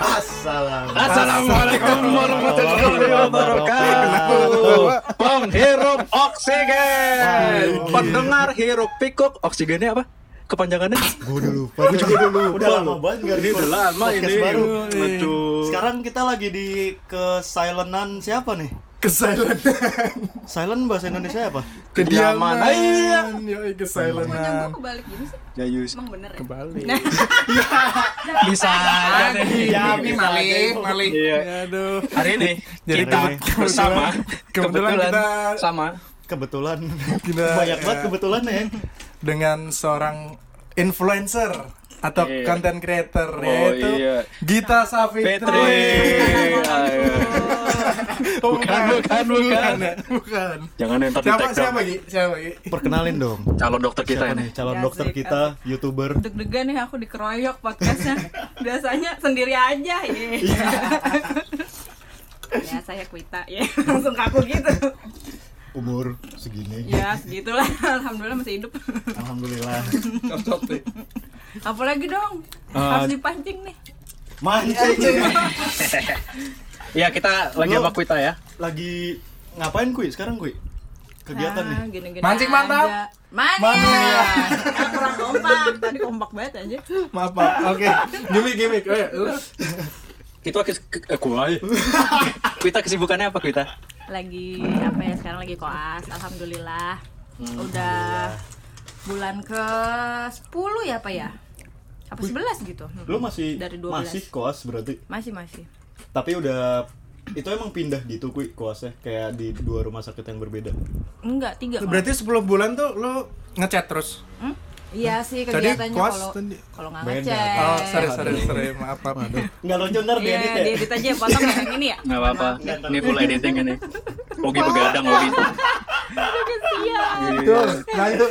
Assalam. Assalamualaikum warahmatullahi wabarakatuh. Penghirup oksigen. Pendengar hirup pikuk oksigennya apa? Kepanjangannya? Gue udah lupa. Gue juga udah lupa. Udah lama banget nggak Ini udah lama ini. baru. Sekarang kita lagi di kesilenan siapa nih? Kesilenan Silent bahasa Indonesia apa? Kediaman. Ah, iya. Yoi Punya kesailenan gue kebalik gini sih Jayus. Emang bener ya? Kembali Bisa aja deh. Iya, Ini bisa maling, aja. maling Iya. Aduh Hari ini Jadi kita kebetulan- bersama kebetulan kita- sama Kebetulan. Kita- Banyak banget ya. kebetulan ya. Dengan seorang influencer atau Iya. content creator Oh, yaitu iya. Gita Savitri. Oh, Bukan, bukan, bukan. ya? Bukan Jangan yang tadi Siapa, siapa dong. Gi? Siapa Gi? Perkenalin dong. Calon dokter kita Siapa ini. nih? Calon Ya, dokter asik, kita, youtuber. Deg-degan nih aku dikeroyok podcastnya Biasanya sendiri aja ya Ya saya kuita ya Langsung kaku gitu Umur segini. Ya segitulah Alhamdulillah masih hidup Alhamdulillah. Apalagi dong Eh, Harus dipancing nih Mancing. Iya, kita lagi Lo- sama Kuita ya. Lagi ngapain kui sekarang kui? Kegiatan nih. Ah, gini-gini Mancing mantap. aja. Mana? Mantap, ya. Ah, Kurang kompak Tadi kompak banget aja Maaf Pak Oke Gimik gimik Oh, ya. Kita eh, ya. Kuita kesibukannya apa Kuita? Lagi apa ya sekarang lagi koas Alhamdulillah Hmm, Udah bulan ke 10 ya apa ya? Apa 11 gitu Hmm. Lu masih Dari 12. masih koas berarti. Masih masih Tapi udah itu emang pindah gitu kui koasnya kayak di dua rumah sakit yang berbeda. Enggak, tiga Berarti 10 bulan tuh lo ngechat terus Hmm? Iya sih kegiatannya kalau kalau nggak ngecek. Oh sorry sorry sorry Maaf maaf Enggak lucu ntar Iya, diedit ya. diedit aja potong ya, yang ini ya. Nggak apa-apa. Ini full editing ini. Ogi begadang Ogi. Kasihan. Tuh Nah itu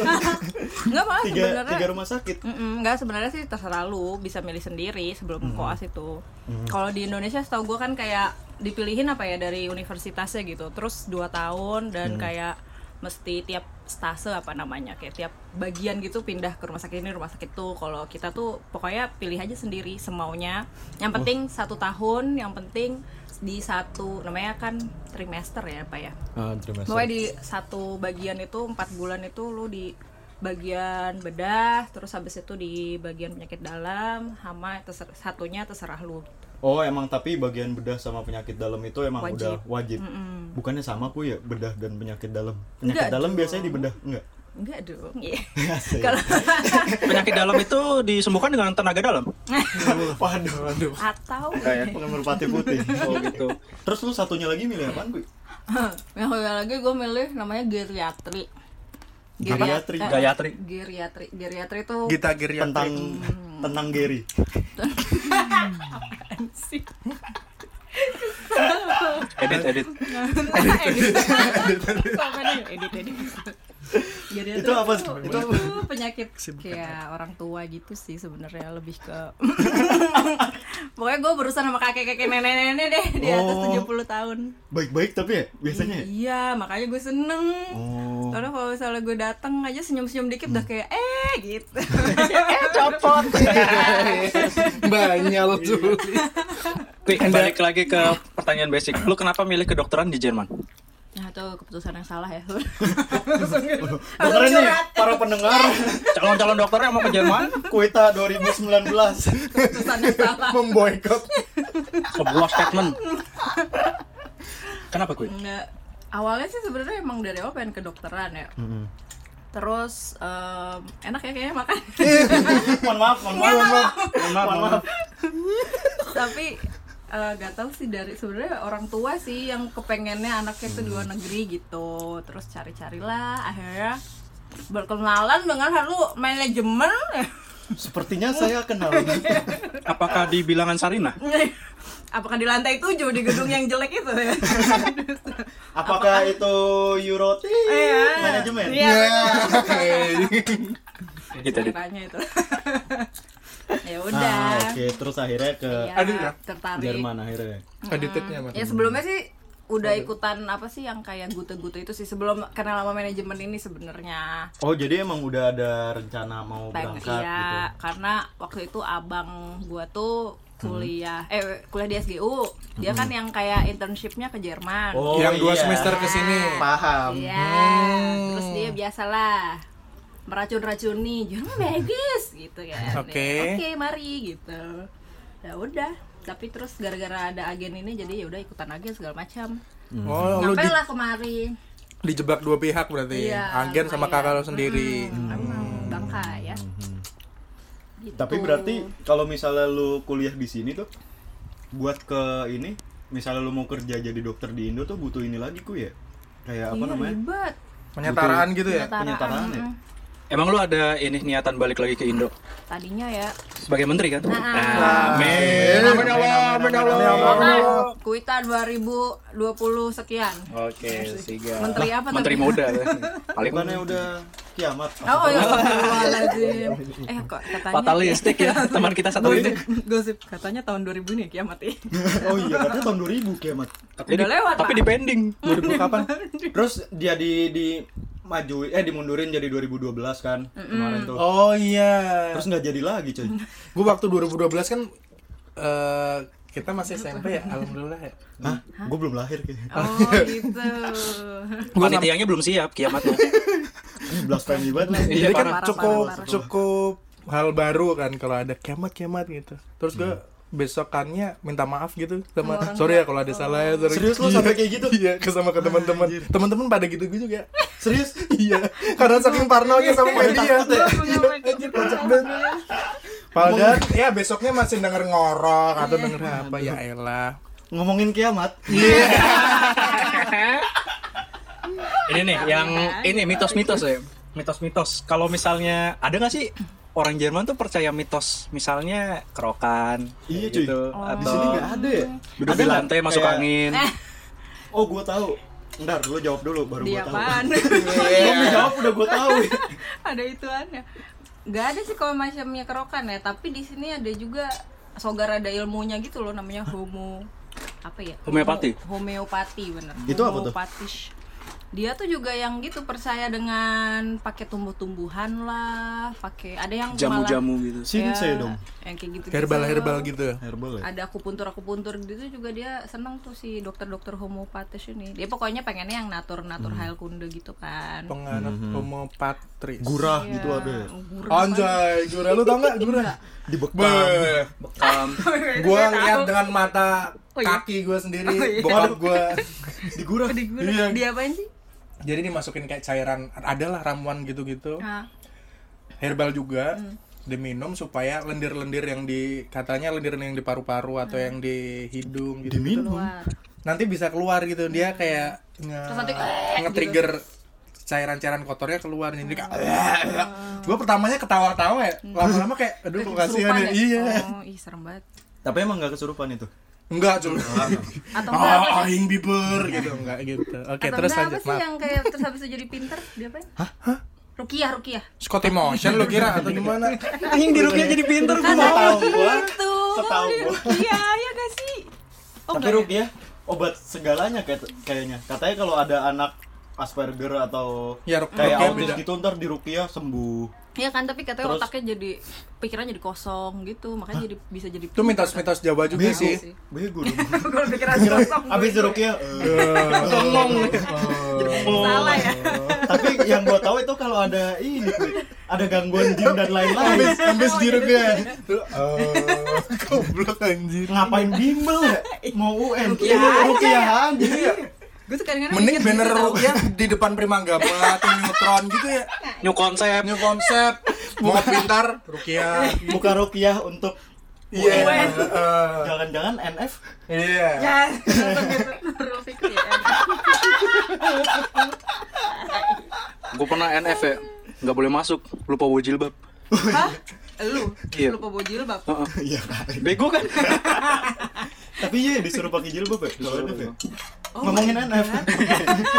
Enggak malah Tiga sebenarnya. tiga rumah sakit. Enggak sebenarnya sih terserah lu bisa milih sendiri sebelum koas itu. Kalau di Indonesia setahu gue kan kayak dipilihin apa ya dari universitasnya gitu. Terus 2 tahun dan Hmm. kayak mesti tiap stase apa namanya kayak tiap bagian gitu pindah ke rumah sakit ini rumah sakit tuh. Kalau kita tuh pokoknya pilih aja sendiri semaunya. Yang penting satu tahun yang penting di satu namanya kan trimester ya pak ya? Ah, terima Pokoknya di satu bagian itu empat bulan itu lu di bagian bedah, terus habis itu di bagian penyakit dalam, hama terser- satunya terserah lu. Oh, emang tapi bagian bedah sama penyakit dalam itu emang Wajib. udah wajib. Mm-mm. Bukannya sama ku ya bedah dan penyakit dalam. Penyakit Enggak dalam dong. biasanya di bedah enggak? Enggak dong. Iya. Asik. Kalau Penyakit dalam itu disembuhkan dengan tenaga dalam. Waduh, waduh. atau Kayak pati putih. oh gitu. Terus lu satunya lagi milih apaan, Kui? yang satu lagi gue milih namanya geriatri. Geriatri? eh, Gayatri. Geriatri. Geriatri itu Gita Giriatri Tentang tentang Gary. Sih. Edit edit. edit. Nih, edit edit. Geriatri Itu apa? Itu apa? itu penyakit kayak orang tua gitu sih sebenarnya lebih ke pokoknya gue berusaha sama kakek kakek nenek nenek deh di atas Oh. 70 tahun Baik-baik tapi ya biasanya. ya? iya makanya gue seneng Oh. Karena kalau misalnya gue datang aja senyum senyum dikit udah kayak eh gitu Banyal tuh Kui, balik lagi ke pertanyaan basic. Lu kenapa milih kedokteran di Jerman? nah itu keputusan yang salah ya Dokter ini para pendengar Calon-calon dokter yang mau ke Jerman? Kuita 2019. keputusan yang salah Memboikot Sebuah statement. Kenapa Kui? Enggak. Awalnya sih sebenarnya emang dari awal pengen kedokteran ya. Terus em, enak ya kayaknya makan. Mohon maaf, mohon maaf. Mohon maaf, mohon maaf. tapi eh, gak sih dari sebenarnya orang tua sih yang kepengennya anaknya di luar negeri gitu. Terus cari-carilah akhirnya berkenalan dengan halu manajemen Sepertinya saya kenal. Apakah di bilangan Sarina? apakah di lantai tujuh di gedung yang jelek itu ya Apakah itu Euroti Iya. manajemen? Iya. Gitu deh. Ceritanya itu ya Ah, udah Oke, terus akhirnya ke Iya, Aduh, ya. tertarik Jerman akhirnya. Mas ya sebelumnya sih udah ikutan apa sih yang kayak gute-gute itu sih sebelum kenal sama manajemen ini sebenarnya Oh, jadi emang udah ada rencana mau Pengen berangkat iya, gitu. karena waktu itu abang gua tuh kuliah eh kuliah di SGU dia kan yang kayak internshipnya ke Jerman Oh, yang dua iya. semester ke sini. Paham. Iya, terus dia biasalah meracun-racuni, jangan bagus gitu kan. Oke. Ya, Oke, mari gitu. Ya udah, tapi terus gara-gara ada agen ini jadi ya udah ikutan agen segala macam. Oh, lu Sampai di- lah kemari. dijebak dua pihak berarti. Iya, Agen sama lumayan. kakak lo sendiri. Hmm, Emang bangka ya. Gitu. Tapi berarti kalau misalnya lu kuliah di sini tuh buat ke ini, misalnya lu mau kerja jadi dokter di Indo tuh butuh ini lagi ku ya. Kayak apa Iya, namanya? ribet. Penyetaraan gitu ya. Penyetaraan ya? Emang lu ada ini niatan balik lagi ke Indo Tadinya ya. sebagai menteri kan? Nah. Amin. Amin ya Allah, amin ya Allah. Kan Kuita 2020 sekian. Oke, siga. Menteri apa Menteri tapi? muda. Paling Bukannya udah kiamat. Oh ya Astagfirullahaladzim Eh kok katanya fatalistik ya teman kita satu ini. Gosip katanya tahun 2000 nih kiamat ya oh iya, katanya tahun 2000 kiamat. Tapi Udah lewat, Tapi di pending. 2000 kapan? Terus dia di di maju eh dimundurin jadi 2012 kan kemarin tuh. Oh iya. Terus nggak jadi lagi coy. Gue waktu 2012 kan eh kita masih SMP ya, alhamdulillah ya. Hah? Gue belum lahir kayaknya. Oh gitu Panitianya belum siap kiamatnya. Ini blasphemy banget. Iya, Jadi kan parah. cukup parah, parah. cukup hal baru kan kalau ada kiamat kiamat gitu. Terus gue besokannya minta maaf gitu sama orang sorry ya kalau ada salah ya sorry. Serius lo sampai kayak gitu? Iya, ke sama ke teman-teman. Teman-teman pada gitu gitu juga. Serius? iya, karena saking parnonya sama media. takut ya? Padahal ya besoknya masih denger ngorok atau denger apa ya elah. Ngomongin kiamat. Ini nih yang ini mitos-mitos ya. Mitos-mitos. Kalau misalnya ada nggak sih orang Jerman tuh percaya mitos misalnya kerokan Iya, cuy. gitu Di atau sini nggak ada ya? duduk Ada di lantai masuk Kayak- angin. Oh, gue tahu. Ntar, lu jawab dulu baru gue Dia tahu. apaan Belum dijawab udah gue tahu. Ada ituannya Gak ada sih kalau macamnya kerokan ya Tapi di sini ada juga Sogar ada ilmunya gitu loh namanya homo apa ya Homeopati? Homeopati bener Itu apa tuh? Dia tuh juga yang gitu percaya dengan pakai tumbuh-tumbuhan lah pakai ada yang Jamu-jamu gitu. Sensei Ya, dong. yang kayak gitu Herbal herbal gitu. Herbal ya? ada akupuntur akupuntur gitu juga dia seneng tuh si dokter-dokter homeopatis ini dia pokoknya pengennya yang natur natur Hmm. kunde gitu kan Penganut homopatris. Gurah Iya, gitu ada ya? Anjay, gurah lu tau gak gurah? Dibekam. Beh, Bekam. gua tahu. dengan mata Oh iya? kaki gua sendiri, Oh iya. bokap gua. Digurah. di gurih. Iya. dia apain sih Jadi dimasukin kayak cairan, adalah ramuan gitu-gitu. nah, Herbal juga. Hmm. Diminum supaya lendir-lendir yang di katanya lendir yang di paru-paru atau Hmm. yang di hidung gitu. Diminum. Nanti bisa keluar gitu. Dia kayak nge, Terus nanti, nge-trigger cairan-cairan kotornya keluar jadi kayak gue pertamanya ketawa-tawa ya lama-lama kayak aduh kok kasihan Kesurupan ya iya oh ih serem banget Tapi emang gak kesurupan itu? Enggak cuma atau enggak apa ah aing biber gitu enggak gitu oke atau terus enggak lanjut apa sih maaf yang kayak terus habis itu jadi pinter dia apain hah Rukiah, Rukiah. Scotty Motion lo kira atau gimana Anjing di Rukia jadi pinter gua. tahu gua. Itu. Setahu gua. Rukiah, ya gak sih? Oh, Tapi ya? Rukia obat segalanya kayak kayaknya. Katanya kalau ada anak Asperger atau Ya, kayak autis gitu ntar di Rukia sembuh. Iya kan, tapi katanya Terus- otaknya jadi pikirannya jadi kosong gitu, makanya jadi bisa jadi itu mitos-mitos Jawa juga Bego. sih Bego dong. Kalau pikiran kosong. Abis di Rukia. eh, Ngomong. Salah ya. Tapi yang gua tahu itu kalau ada ini ada gangguan jin dan lain-lain. habis di Rukia Tuh, oh goblok anjir Ngapain bimbel ya? Mau UN. Rukiah Iya. Gue tuh kadang-kadang mending mikir banner gitu. Rukia di depan Primanggawa atau Neutron gitu ya New konsep. new konsep mau pintar Rukia Buka Rukiah untuk iya. Jangan-jangan NF iya Ya, langsung gitu. Ya. Gue pernah NF ya. Nggak boleh masuk. Lupa bawa jilbab. Hah? Lu? Iya. Lupa bawa jilbab? Heeh. Iya kan. Bego kan? Tapi iya disuruh pakai jilbab ya. Kalau NF ya. Oh Ngomongin NF.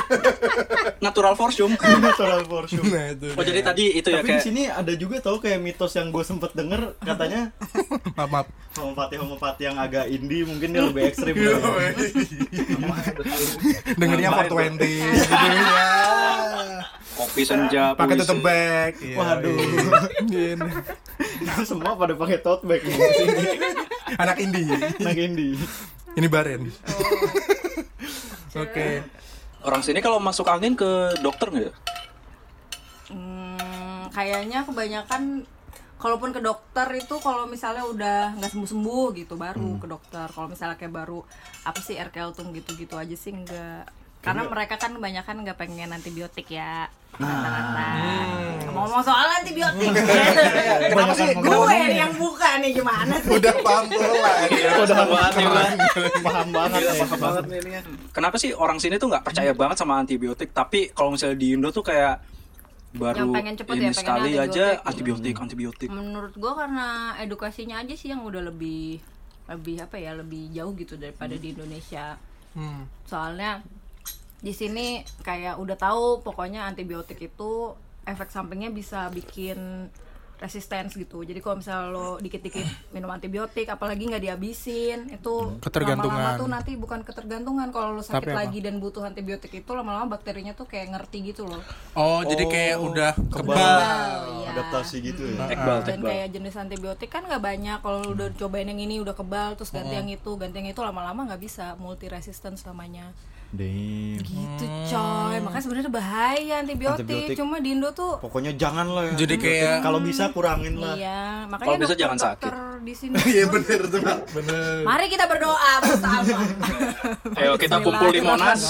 Natural forcium. Natural for sure. nah itu Oh jadi tadi itu ya Tapi di kayak sini ada juga tau kayak mitos yang gue sempet denger katanya maaf maaf homopati homopati yang agak indie mungkin dia lebih ekstrim. ya. dengernya 420 gitu ya kopi senja. pakai tutup bag Iya, Waduh. iya. Gini. Semua pada pakai tote bag di sini. Anak indie. Anak indie. Ini Baren. Oh. Oke. Orang sini kalau masuk angin ke dokter nggak ya? Hmm, kayaknya kebanyakan kalaupun ke dokter itu kalau misalnya udah nggak sembuh sembuh gitu baru ke dokter kalau misalnya kayak baru apa sih air keltung gitu gitu aja sih enggak karena mereka kan kebanyakan nggak pengen antibiotik ya rata-rata ngomong-ngomong soal antibiotik Kenapa sih? gue yang buka nih gimana sih Udah paham pelan. Udah banget. Paham banget ya. paham banget nih ini. Kenapa sih orang sini tuh nggak percaya banget sama antibiotik? Tapi kalau misalnya di Indo tuh kayak baru Yang pengen cepet ini ya, sekali aja antibiotik. antibiotik antibiotik. menurut gue karena edukasinya aja sih yang udah lebih lebih apa ya lebih jauh gitu daripada di Indonesia Hmm. soalnya di sini kayak udah tahu pokoknya antibiotik itu efek sampingnya bisa bikin resistance gitu jadi kalau misalnya lo dikit-dikit minum antibiotik apalagi nggak dihabisin itu Ketergantungan. lama-lama tuh nanti bukan ketergantungan kalau lo sakit Tapi apa? lagi dan butuh antibiotik itu lama-lama bakterinya tuh kayak ngerti gitu loh Oh, jadi kayak udah kebal. Kebal, iya. Adaptasi gitu ya. Ekbal, dan ekbal. kayak jenis antibiotik kan nggak banyak kalau udah cobain yang ini udah kebal terus ganti yang itu ganti yang itu lama-lama nggak bisa multi resistance namanya Damn. gitu coy makanya sebenarnya bahaya antibiotik. Antibiotik. cuma di Indo tuh Pokoknya jangan lah ya. Jadi kayak- kalau bisa kurangin lah. iya makanya Kalau bisa jangan dokter di sini Iya bener tuh, Pak. Bener. mari kita berdoa bersama Ayo kita kumpul di Monas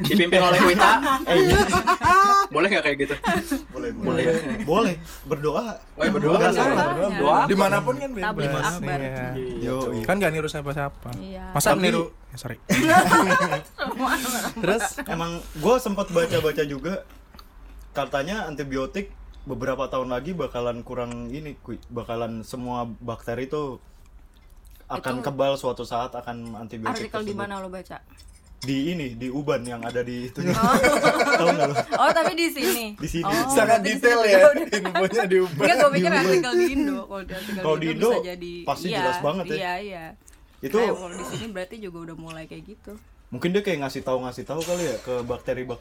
dipimpin oleh Wita. Eh, iya. Boleh nggak kayak gitu? boleh, boleh. Boleh. Berdoa. Oh, ya, berdoa. Nggak Berdoa. salah. Doa. Di mana pun kan bebas. akbar. Iya. Yo, Kan gak niru siapa-siapa. Iya. Masa Tapi- niru? Ya, sorry. Terus? Emang gue sempat baca-baca juga katanya antibiotik beberapa tahun lagi bakalan kurang ini, bakalan semua bakteri itu akan Itu- kebal suatu saat akan antibiotik. artikel di mana lo baca Di ini, di Uban yang ada di itu. Tahu nggak lo? oh tapi di sini Di sini. oh, Sangat di detail sini ya infonya diubah. Enggak, gue pikir artikel di Indo. Kalau di artikel Kalau di di Indo, Indo bisa jadi pasti iya, jelas banget ya. Iya, iya. Itu Kayak kalau di sini berarti juga udah mulai kayak gitu. mungkin dia kayak ngasih tahu ngasih tahu kali ya ke bakteri bak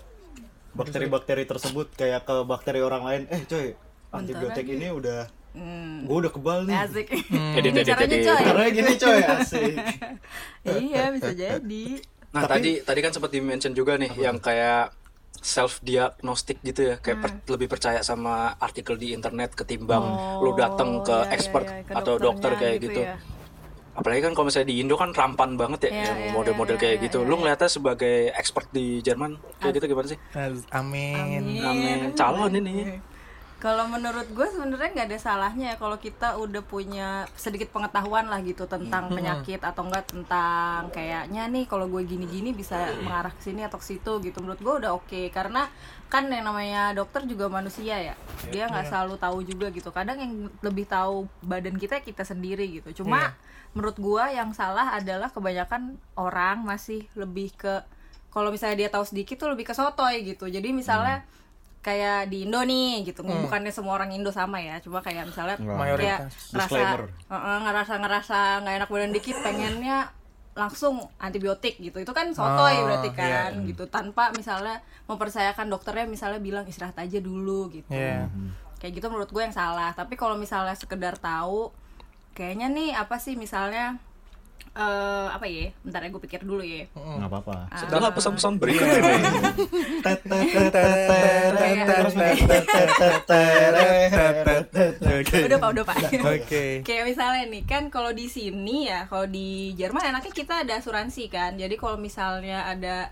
bakteri-bakteri tersebut kayak ke bakteri orang lain. Eh, coy, antibiotik ini udah Hmm. gue udah kebal nih. Asik. Edit, edit, Caranya edit. coy. Caranya gini coy, asik. iya, bisa jadi. Nah tadi tadi kan sempat di mention juga nih yang kayak self diagnostik gitu ya kayak per- lebih percaya sama artikel di internet ketimbang lu datang ke Oh, iya, iya, expert iya, ke atau dokter kayak gitu gitu. ya. Apalagi kan kalau misalnya di Indo kan rampan banget ya Iya, yang iya, model-model iya, kayak iya, gitu. iya, Lu iya. ngeliatnya sebagai expert di Jerman kayak gitu gimana sih? Amin. Amin. Calon ini. Kalau menurut gue sebenarnya nggak ada salahnya ya kalau kita udah punya sedikit pengetahuan lah gitu tentang penyakit atau enggak tentang kayaknya nih kalau gue gini-gini bisa mengarah ke sini atau ke situ gitu. Menurut gue udah oke karena kan yang namanya dokter juga manusia ya. Dia nggak selalu tahu juga gitu. Kadang yang lebih tahu badan kita kita sendiri gitu. Cuma menurut gue yang salah adalah kebanyakan orang masih lebih ke kalau misalnya dia tahu sedikit tuh lebih ke sotoy gitu. Jadi misalnya kayak di Indo nih gitu bukannya semua orang Indo sama ya cuma kayak misalnya kayak Mayoritas. ngerasa Disclaimer. Heeh, ngerasa ngerasa nggak enak badan dikit pengennya langsung antibiotik gitu itu kan sotoy Oh, berarti iya. kan gitu tanpa misalnya mempercayakan dokternya misalnya bilang istirahat aja dulu gitu Iya. kayak gitu menurut gue yang salah tapi kalau misalnya sekedar tahu kayaknya nih apa sih misalnya eh apa ya bentar ya gue pikir dulu ya. Nggak apa-apa. Setelah pesan-pesan berikut ini. udah pak udah pak Oke. kayak misalnya nih kan kalau di sini ya kalau di Jerman enaknya kita ada asuransi kan. Jadi kalau misalnya ada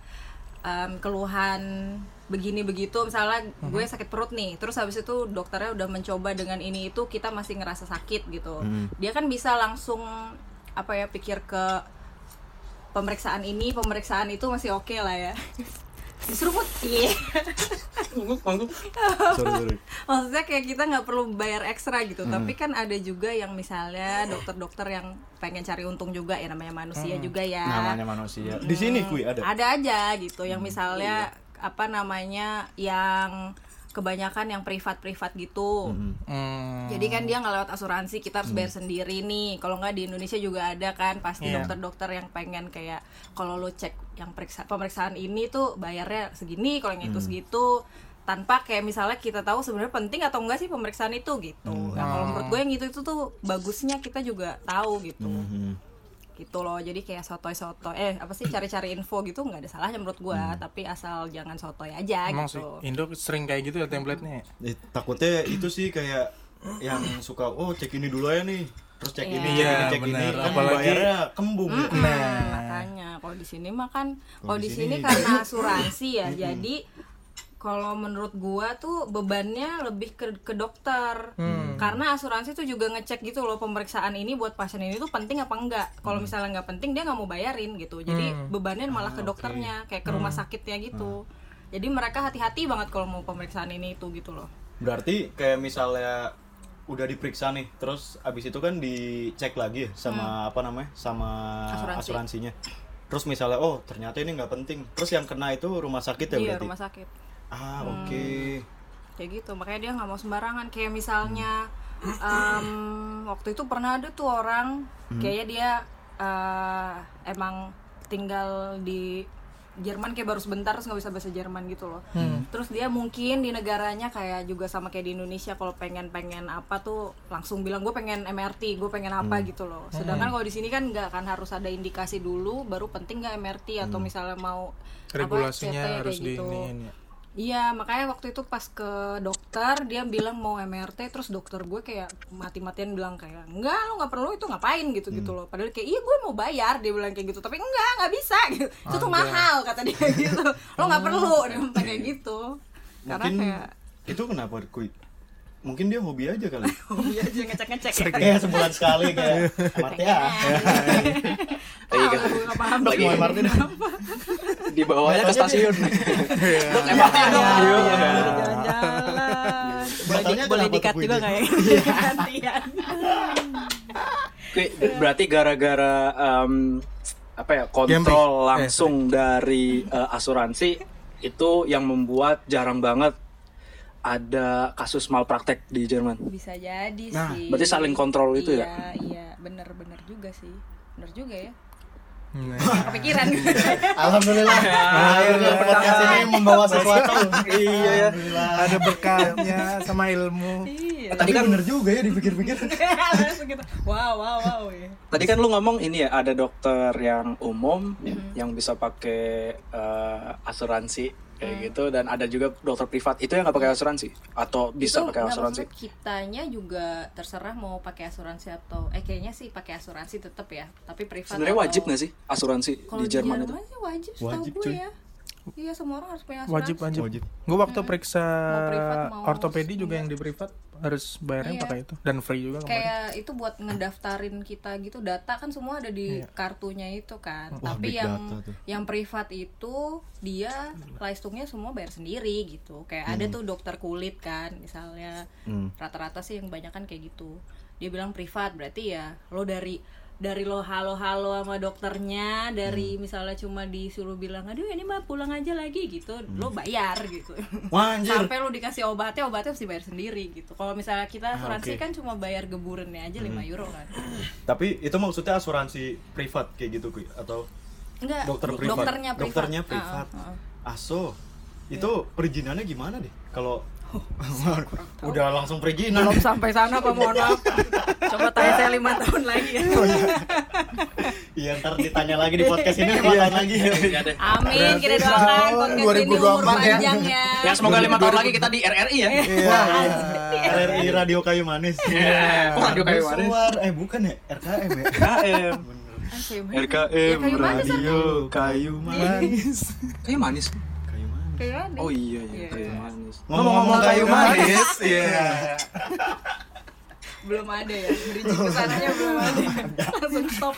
em, keluhan begini begitu misalnya gue sakit perut nih terus habis itu dokternya udah mencoba dengan ini itu kita masih ngerasa sakit gitu. Dia kan bisa langsung apa ya pikir ke pemeriksaan ini pemeriksaan itu masih oke lah ya. Diseruput iya. Maksudnya kayak kita nggak perlu bayar ekstra gitu tapi kan ada juga yang misalnya dokter-dokter yang pengen cari untung juga ya namanya manusia juga ya. Namanya manusia. Di sini kui ada. ada aja gitu yang misalnya apa namanya yang kebanyakan yang privat-privat gitu. Hmm. jadi kan dia nggak lewat asuransi kita harus bayar sendiri nih. Kalau nggak di Indonesia juga ada kan pasti Iya. dokter-dokter yang pengen kayak kalau lo cek yang periksa pemeriksaan ini tuh bayarnya segini kalau yang itu segitu. Tanpa kayak misalnya kita tahu sebenarnya penting atau enggak sih pemeriksaan itu gitu. Nah kalau menurut gue yang itu itu tuh bagusnya kita juga tahu gitu. Mhm. Gitu loh. Jadi kayak sotoy sotoy eh apa sih cari-cari info gitu nggak ada salahnya menurut gua. Tapi asal jangan sotoy aja Emang sih gitu Indo sering kayak gitu ya template-nya. Eh, takutnya itu sih kayak yang suka oh cek ini dulu ya nih. Terus cek ini cek Iya, ini cek ini. benar. kan Apalagi- bayarnya kembung ya. Nah, makanya. Kalau di sini mah kan kalau di sini karena asuransi ya jadi kalau menurut gua tuh bebannya lebih ke, ke dokter. Karena asuransi tuh juga ngecek gitu loh pemeriksaan ini buat pasien ini tuh penting apa enggak. Kalau misalnya nggak penting dia nggak mau bayarin gitu. Jadi bebannya malah ke dokternya kayak ke rumah sakitnya gitu. Jadi mereka hati-hati banget kalau mau pemeriksaan ini itu gitu loh. Berarti kayak misalnya udah diperiksa nih terus abis itu kan dicek lagi ya sama apa namanya sama Asuransi. asuransinya. Terus misalnya oh ternyata ini nggak penting. Terus yang kena itu rumah sakit ya iya berarti? rumah sakit ah oke. Kayak gitu makanya dia nggak mau sembarangan. Kayak misalnya em, waktu itu pernah ada tuh orang kayaknya dia eh, emang tinggal di Jerman kayak baru sebentar terus nggak bisa bahasa Jerman gitu loh. Terus dia mungkin di negaranya kayak juga sama kayak di Indonesia kalau pengen pengen apa tuh langsung bilang gue pengen MRT gue pengen apa gitu loh. Sedangkan kalau di sini kan nggak kan harus ada indikasi dulu baru penting nggak MRT atau misalnya mau apa, CT Regulasinya kayak harus gitu. diiniin ya. Iya, makanya waktu itu pas ke dokter dia bilang mau MRT terus dokter gue kayak mati-matian bilang kayak enggak lo nggak perlu itu ngapain gitu gitu loh. Padahal kayak iya gue mau bayar dia bilang kayak gitu tapi enggak nggak bisa gitu. Itu tuh mahal kata dia gitu. Lo nggak perlu dia kayak gitu. Karena mungkin kayak itu kenapa kui mungkin dia hobi aja kali hobi aja ngecek-ngecek ya. kayak sebulan sekali kayak MRT ya nggak paham Lagi mau MRT di bawahnya ke stasiun dok Iya, emang ada iya, iya. udah. jalan-jalan. Boleh, dikat juga ya? Iya, gantian. Oke, berarti gara-gara em, apa ya kontrol. Eh, langsung dari eh, asuransi itu yang membuat jarang banget ada kasus malpraktek di Jerman. bisa jadi Nah, sih. berarti saling kontrol itu ya? iya iya bener bener juga sih. Bener juga ya. Nah, kepikiran. Alhamdulillah. Akhirnya podcast ini membawa sesuatu. Iya ya. alhamdulillah. Ada berkahnya sama ilmu. iya. Tadi kan bener juga ya dipikir-pikir. Wow wow wow ya Tadi kan lu ngomong ini ya ada dokter yang umum Mm-hmm. yang bisa pakai eh, asuransi Kayak gitu dan ada juga dokter privat itu yang nggak pakai asuransi atau bisa Itu pakai asuransi. kitanya juga terserah mau pakai asuransi atau eh kayaknya sih pakai asuransi tetap ya tapi privat Sebenarnya atau- wajib nggak sih asuransi kalau di Jerman itu? sih wajib setahu Wajib, gue ya iya semua orang harus punya asuransi. Wajib wajib. Wajib. Gue waktu periksa Mau privat, mau ortopedi juga yang di privat harus bayarnya Iya. pakai itu. Dan free juga kemarin. kayak itu buat ngedaftarin kita gitu data kan semua ada di kartunya itu kan. Wah, tapi yang yang privat itu dia listungnya semua bayar sendiri gitu. Kayak ada tuh dokter kulit kan misalnya. Hmm. rata-rata sih yang banyak kan kayak gitu. Dia bilang privat berarti ya lo dari dari lo halo halo sama dokternya dari misalnya cuma disuruh bilang aduh ini mah pulang aja lagi gitu lo bayar gitu. Wah, anjir. sampai lo dikasih obatnya obatnya mesti bayar sendiri gitu. Kalau misalnya kita asuransi oke. kan cuma bayar geburennya aja 5 euro kan. Tapi itu maksudnya asuransi privat kayak gitu atau enggak dokter privat? dokternya privat. Dokternya Ah, privat ah, ah. aso itu perizinannya gimana deh? Kalau udah langsung perizinan belum sampai sana pak mohon maaf coba tanya saya lima tahun lagi ya iya ntar ditanya lagi di podcast ini lima tahun lagi Iya deh. amin kita doakan podcast ini umur 2024 ya. panjang ya Ya semoga lima tahun lagi kita di RRI ya. Iya. RRI Radio Kayu Manis. Kok Radio Kayu Manis? Suar. Eh bukan ya, RKM ya. KM. RKM RKM Ya, kayu manis, Radio Kayu Manis. Kayu manis. Kayu Manis. Oh iya iya Iya. kayu manis. Ngomong-ngomong kayu manis, Iya. belum ada ya bridging ke sananya belum ada langsung stop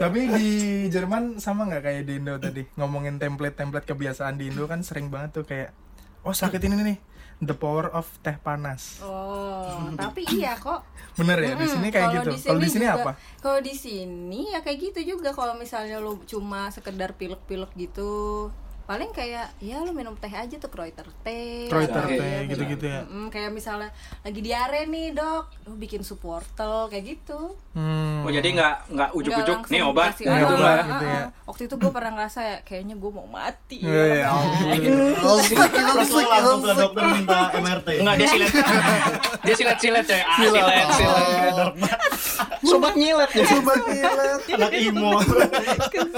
Tapi di Jerman sama nggak kayak di Indo tadi ngomongin template-template kebiasaan di Indo kan sering banget tuh kayak oh sakit ini nih the power of teh panas. oh tapi iya kok Bener ya di sini kayak gitu. Kalau di sini apa? Kalau di sini ya kayak gitu juga. Kalau misalnya lu cuma sekedar pilek-pilek gitu, paling kayak ya lu minum teh aja tuh Kreuter teh. Kreuter atau teh, ya, gitu-gitu ya. Mm, kayak misalnya lagi diare nih dok, lu bikin sup wortel kayak gitu. Hmm. Oh jadi nggak nggak Nggak ujuk-ujuk nih obat dikasih Nggak gitu nggak? gitu ya. Waktu itu gue pernah ngerasa ya, kayaknya gue mau mati. Iya, iya. Terus lo langsung ke dokter minta MRT. Enggak dia silet. dia silet-silet coy. Ah, silet silet. sobat nyilet ya Sobat nyilet. anak imo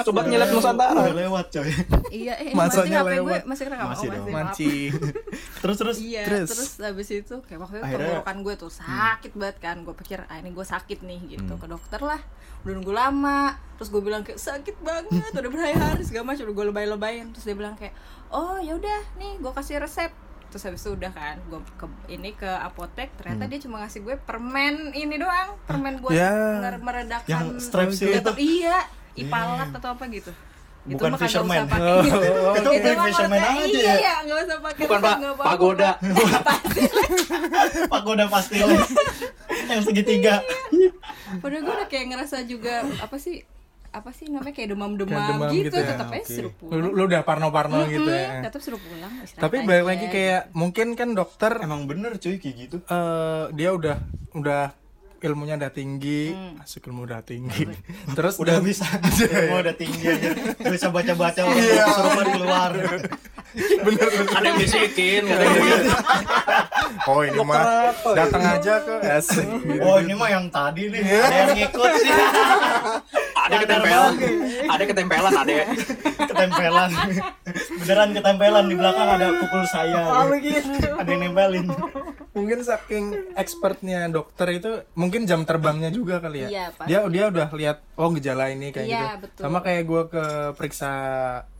sobat nyilet nusantara lewat coy iya Masanya masih HP gue lewat. masih kerekam Masih oh, masih. Mancing. terus terus Iya, Terus? terus. habis itu kayak waktu itu Akhirnya- tenggorokan gue tuh sakit banget kan. Gue pikir ah ini gue sakit nih gitu Hmm. ke dokter lah. Udah nunggu lama. Terus gue bilang kayak sakit banget, udah berhari-hari segala macam. Udah gue lebay-lebayin. Terus dia bilang kayak oh ya udah nih gue kasih resep. Terus habis itu udah kan gue ke ini ke apotek ternyata Hmm. dia cuma ngasih gue permen ini doang permen buat Ya. nger- meredakan Yang strepsil itu? iya ipalat atau apa gitu Bukan fisherman. Oh, Itu Itu beli mah fisherman menurut aja gue, ya? Iya, nggak usah pakai bukan pak pagoda pagoda pasti yang segitiga Padahal gue udah kayak ngerasa juga apa sih apa sih namanya kayak demam-demam Kayak demam gitu, gitu ya, tetap aja suruh Lu, pulang. lu udah parno-parno gitu ya. Tetap suruh pulang. Tapi balik lagi kayak mungkin kan dokter emang bener cuy kayak gitu eh dia udah udah ilmunya udah tinggi, asik ilmu udah tinggi. Terus udah bisa. Semua udah tinggi aja. Bisa baca baca kesurupan keluar bener bener. ada yang bisikin. Ada yang bisikin. Oh ini mah datang aja ke asik. oh ini mah yang tadi nih. Ada yang ngikut sih ada ketempelan ada ketempelan ada ketempelan beneran ketempelan di belakang ada pukul saya ada yang nempelin Mungkin saking expertnya dokter itu mungkin jam terbangnya juga kali ya. Iya, pasti. dia dia udah lihat oh gejala ini kayak Iya, gitu. betul. Sama kayak gua ke periksa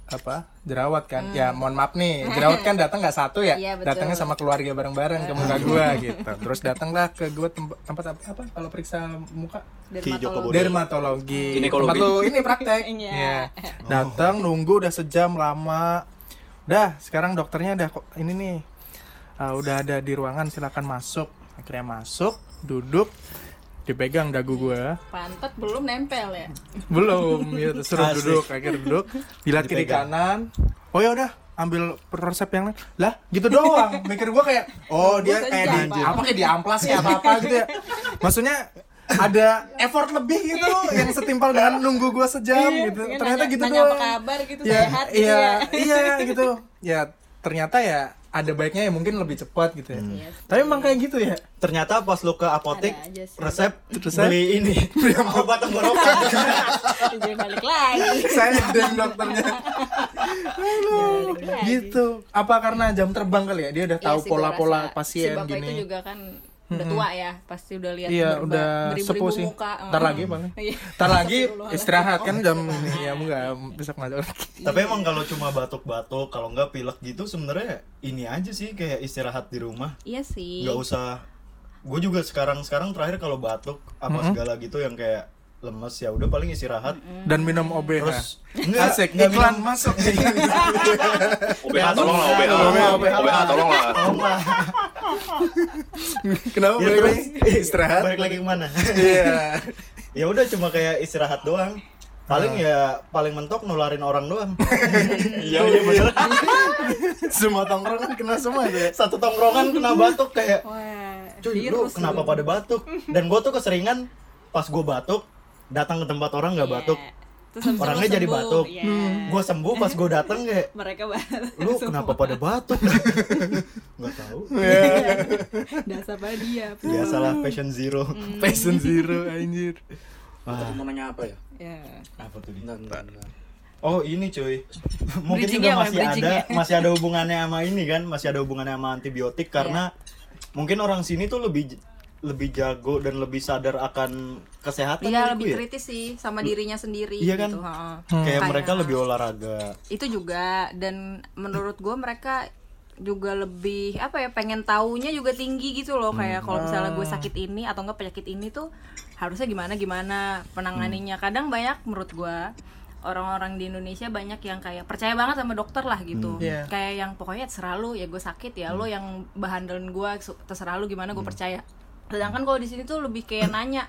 apa jerawat kan? Ya mohon maaf nih jerawat kan datang nggak satu ya? Hmm. Iya, betul. datangnya sama keluarga bareng-bareng ke muka gua gitu. Terus datanglah ke gua tempat tempat apa, apa? Kalau periksa muka? Bodo. dermatologi. Ginekologi. tempat lu ini praktek. Iya. Iya. datang nunggu udah sejam lama. Dah sekarang dokternya udah kok ini nih. Ah, udah ada di ruangan silakan masuk. Akhirnya masuk duduk dipegang dagu gua. Pantat belum nempel ya. belum ya suruh Asik. duduk akhirnya duduk. Dilihat kiri kanan. Oh ya udah ambil resep yang lain. Lah gitu doang. Mikir gua kayak oh dia kayak di apa kayak di amplas ya apa apa gitu ya. Maksudnya ada effort lebih gitu yang setimpal dengan nunggu gua sejam gitu. Iya, ternyata nanya- gitu nanya doang. apa kabar gitu ya, sehat gitu iya ya. iya gitu. Ya ternyata ya ada baiknya ya mungkin lebih cepat gitu ya. Iya. tapi emang kayak gitu ya. Ternyata pas lu ke apotek resep Resep? beli ini. Obat tenggorokan Jadi balik lagi. saya deng dokternya. Aduh, gitu. Apa karena jam terbang kali ya? Dia udah tahu Iya gua pola-pola pasien si bapak gini. itu juga kan udah tua ya pasti udah lihat iya berba- udah sepuh sih. muka. ntar lagi paling. Iya. ntar lagi istirahat kan jam ini. Ya enggak besok ngajar lagi. Tapi emang kalau cuma batuk-batuk kalau nggak pilek gitu sebenarnya ini aja sih kayak istirahat di rumah. Iya sih. Nggak usah. Gue juga sekarang sekarang terakhir kalau batuk apa segala gitu yang kayak lemes ya udah paling istirahat. Dan minum OBH terus enggak asik enggak iklan minum- masuk. OBH tolong lah OBH OBH tolong lah Tolong lah. kenapa Ya, balik terus istirahat? balik lagi ke mana? Iya. Ya udah cuma kayak istirahat doang. Paling ya paling mentok nularin orang doang. Iya iya bener. semua tongkrongan kena semua ya satu tongkrongan kena batuk kayak cuy lu kenapa pada batuk? Dan gue tuh keseringan pas gue batuk datang ke tempat orang nggak Iya. batuk. Terus orangnya lu jadi sembuh. batuk. Iya. gue sembuh pas gue datang kayak mereka batuk lu kenapa pada batuk? Nggak tahu. Dasar pada dia. Biasalah passion zero. Passion zero anjir. Wah, mau nanya apa ya? Ya apa tuh Di? Bentar, bentar. Oh ini cuy, mungkin Bridgingnya juga masih ada masih ada hubungannya sama ini kan, masih ada hubungannya sama antibiotik karena mungkin orang sini tuh lebih lebih jago dan lebih sadar akan kesehatan kali, lebih ya? kritis sih sama dirinya sendiri Iya kan? gitu heeh. Kayak Kayak- mereka lebih olahraga. itu juga dan menurut gue mereka juga lebih apa ya pengen taunya juga tinggi gitu loh. Kayak kalau misalnya gue sakit ini atau enggak penyakit ini tuh harusnya gimana gimana penanganinya. Kadang banyak menurut gue orang-orang di Indonesia banyak yang kayak percaya banget sama dokter lah gitu. Iya. kayak yang pokoknya terserah lu ya gue sakit ya lo yang behandelin gue terserah lu gimana gue percaya sedangkan kalau di sini tuh lebih kayak nanya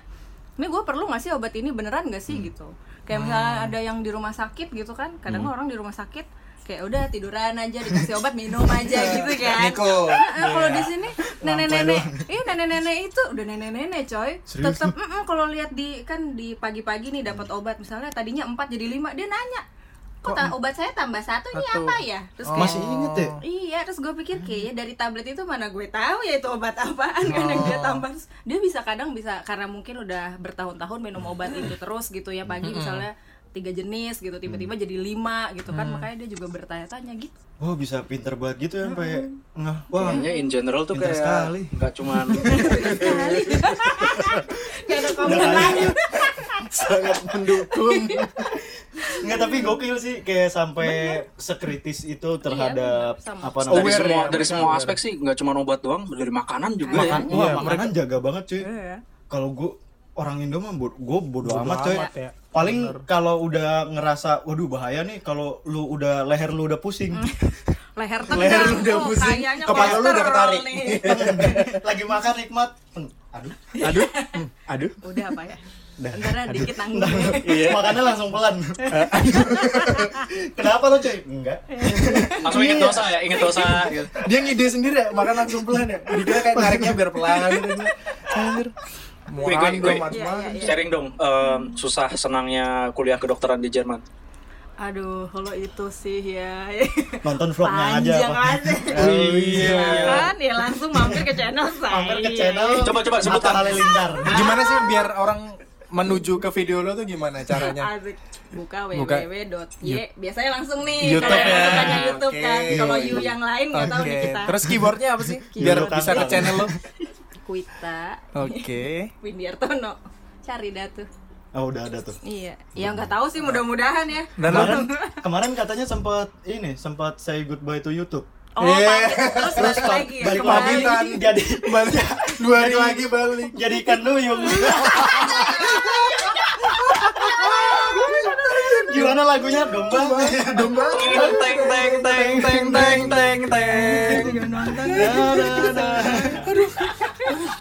ini gue perlu nggak sih obat ini? Beneran nggak sih? Gitu. Kayak misalnya ada yang di rumah sakit gitu kan kadang orang di rumah sakit kayak udah tiduran aja dikasih obat minum aja gitu kan. Heeh, kalau di sini nenek-nenek iya nenek-nenek itu udah nenek-nenek coy. Tetap mm-mm, kalau lihat di kan di pagi-pagi nih dapat obat misalnya tadinya 4 jadi 5 dia nanya kok ta- obat saya tambah satu ini Satu. apa ya terus kayak Masih inget ya? Iya, terus gue pikir kayaknya dari tablet itu mana gue tahu ya itu obat apaan kan yang dia tambah. Terus dia bisa kadang bisa karena mungkin udah bertahun-tahun minum obat itu terus gitu ya pagi misalnya tiga jenis gitu tiba-tiba jadi lima gitu kan makanya dia juga bertanya-tanya gitu. Oh bisa pinter banget gitu ya sampai ngeh. Wah, Kayaknya in general tuh kayak sekali. nggak cuman Gak ada komen lain. sangat mendukung Enggak tapi gokil sih kayak sampai sekritis itu terhadap bener. Sama. apa dari namanya? Aware semua ya, dari semua aspek sih nggak cuma obat doang dari makanan juga Makan, ya wah, Iya, makanan jaga banget cuy. Iya. Kalau gua orang Indo mah gue bodo, Bodo amat coy. amat ya. Paling kalau udah ngerasa waduh bahaya nih kalau lu udah leher lu udah pusing. Leher tegang. Leher lu udah oh, pusing, kayaknya kepala lu udah ketarik. Lagi makan nikmat. Hmm, Aduh. aduh hmm, aduh Udah apa ya? Dah. Ntar dikit nanggung. Makannya langsung pelan. Kenapa lo cuy? Enggak. langsung inget dosa ya inget dosa gitu. dia ngide sendiri ya makan langsung pelan ya dikira kayak nariknya biar pelan gitu anjir Gue- gue- gue. Iya, iya. sharing dong susah senangnya kuliah kedokteran di Jerman Aduh, kalau itu sih ya. Nonton vlognya aja. Panjang aja. Oh iya. kan ya langsung mampir ke channel saya. Mampir ke channel. Coba, coba, Halilintar. Gimana sih biar orang menuju ke video lo tuh gimana caranya? Asik. Buka Buka. www.y biasanya langsung nih YouTube kalau ya. bukannya YouTube kan kalau you yang lain nggak tahu nih kita Terus keyboardnya apa sih? Biar bisa ke apa? channel lo. Kuita Oke. Windiartono cari dah tuh Oh udah ada tuh. iya ya nggak tahu sih mudah-mudahan ya Dan Kemarin, kemarin katanya sempat ini sempat say goodbye to YouTube. Oh, yeah. terus, terus balik lagi ya. Balik pamitan. Jadi balik dua hari lagi balik. Jadi ikan duyung. Gimana lagunya? Domba. Domba. Teng teng teng teng teng teng teng. Aduh.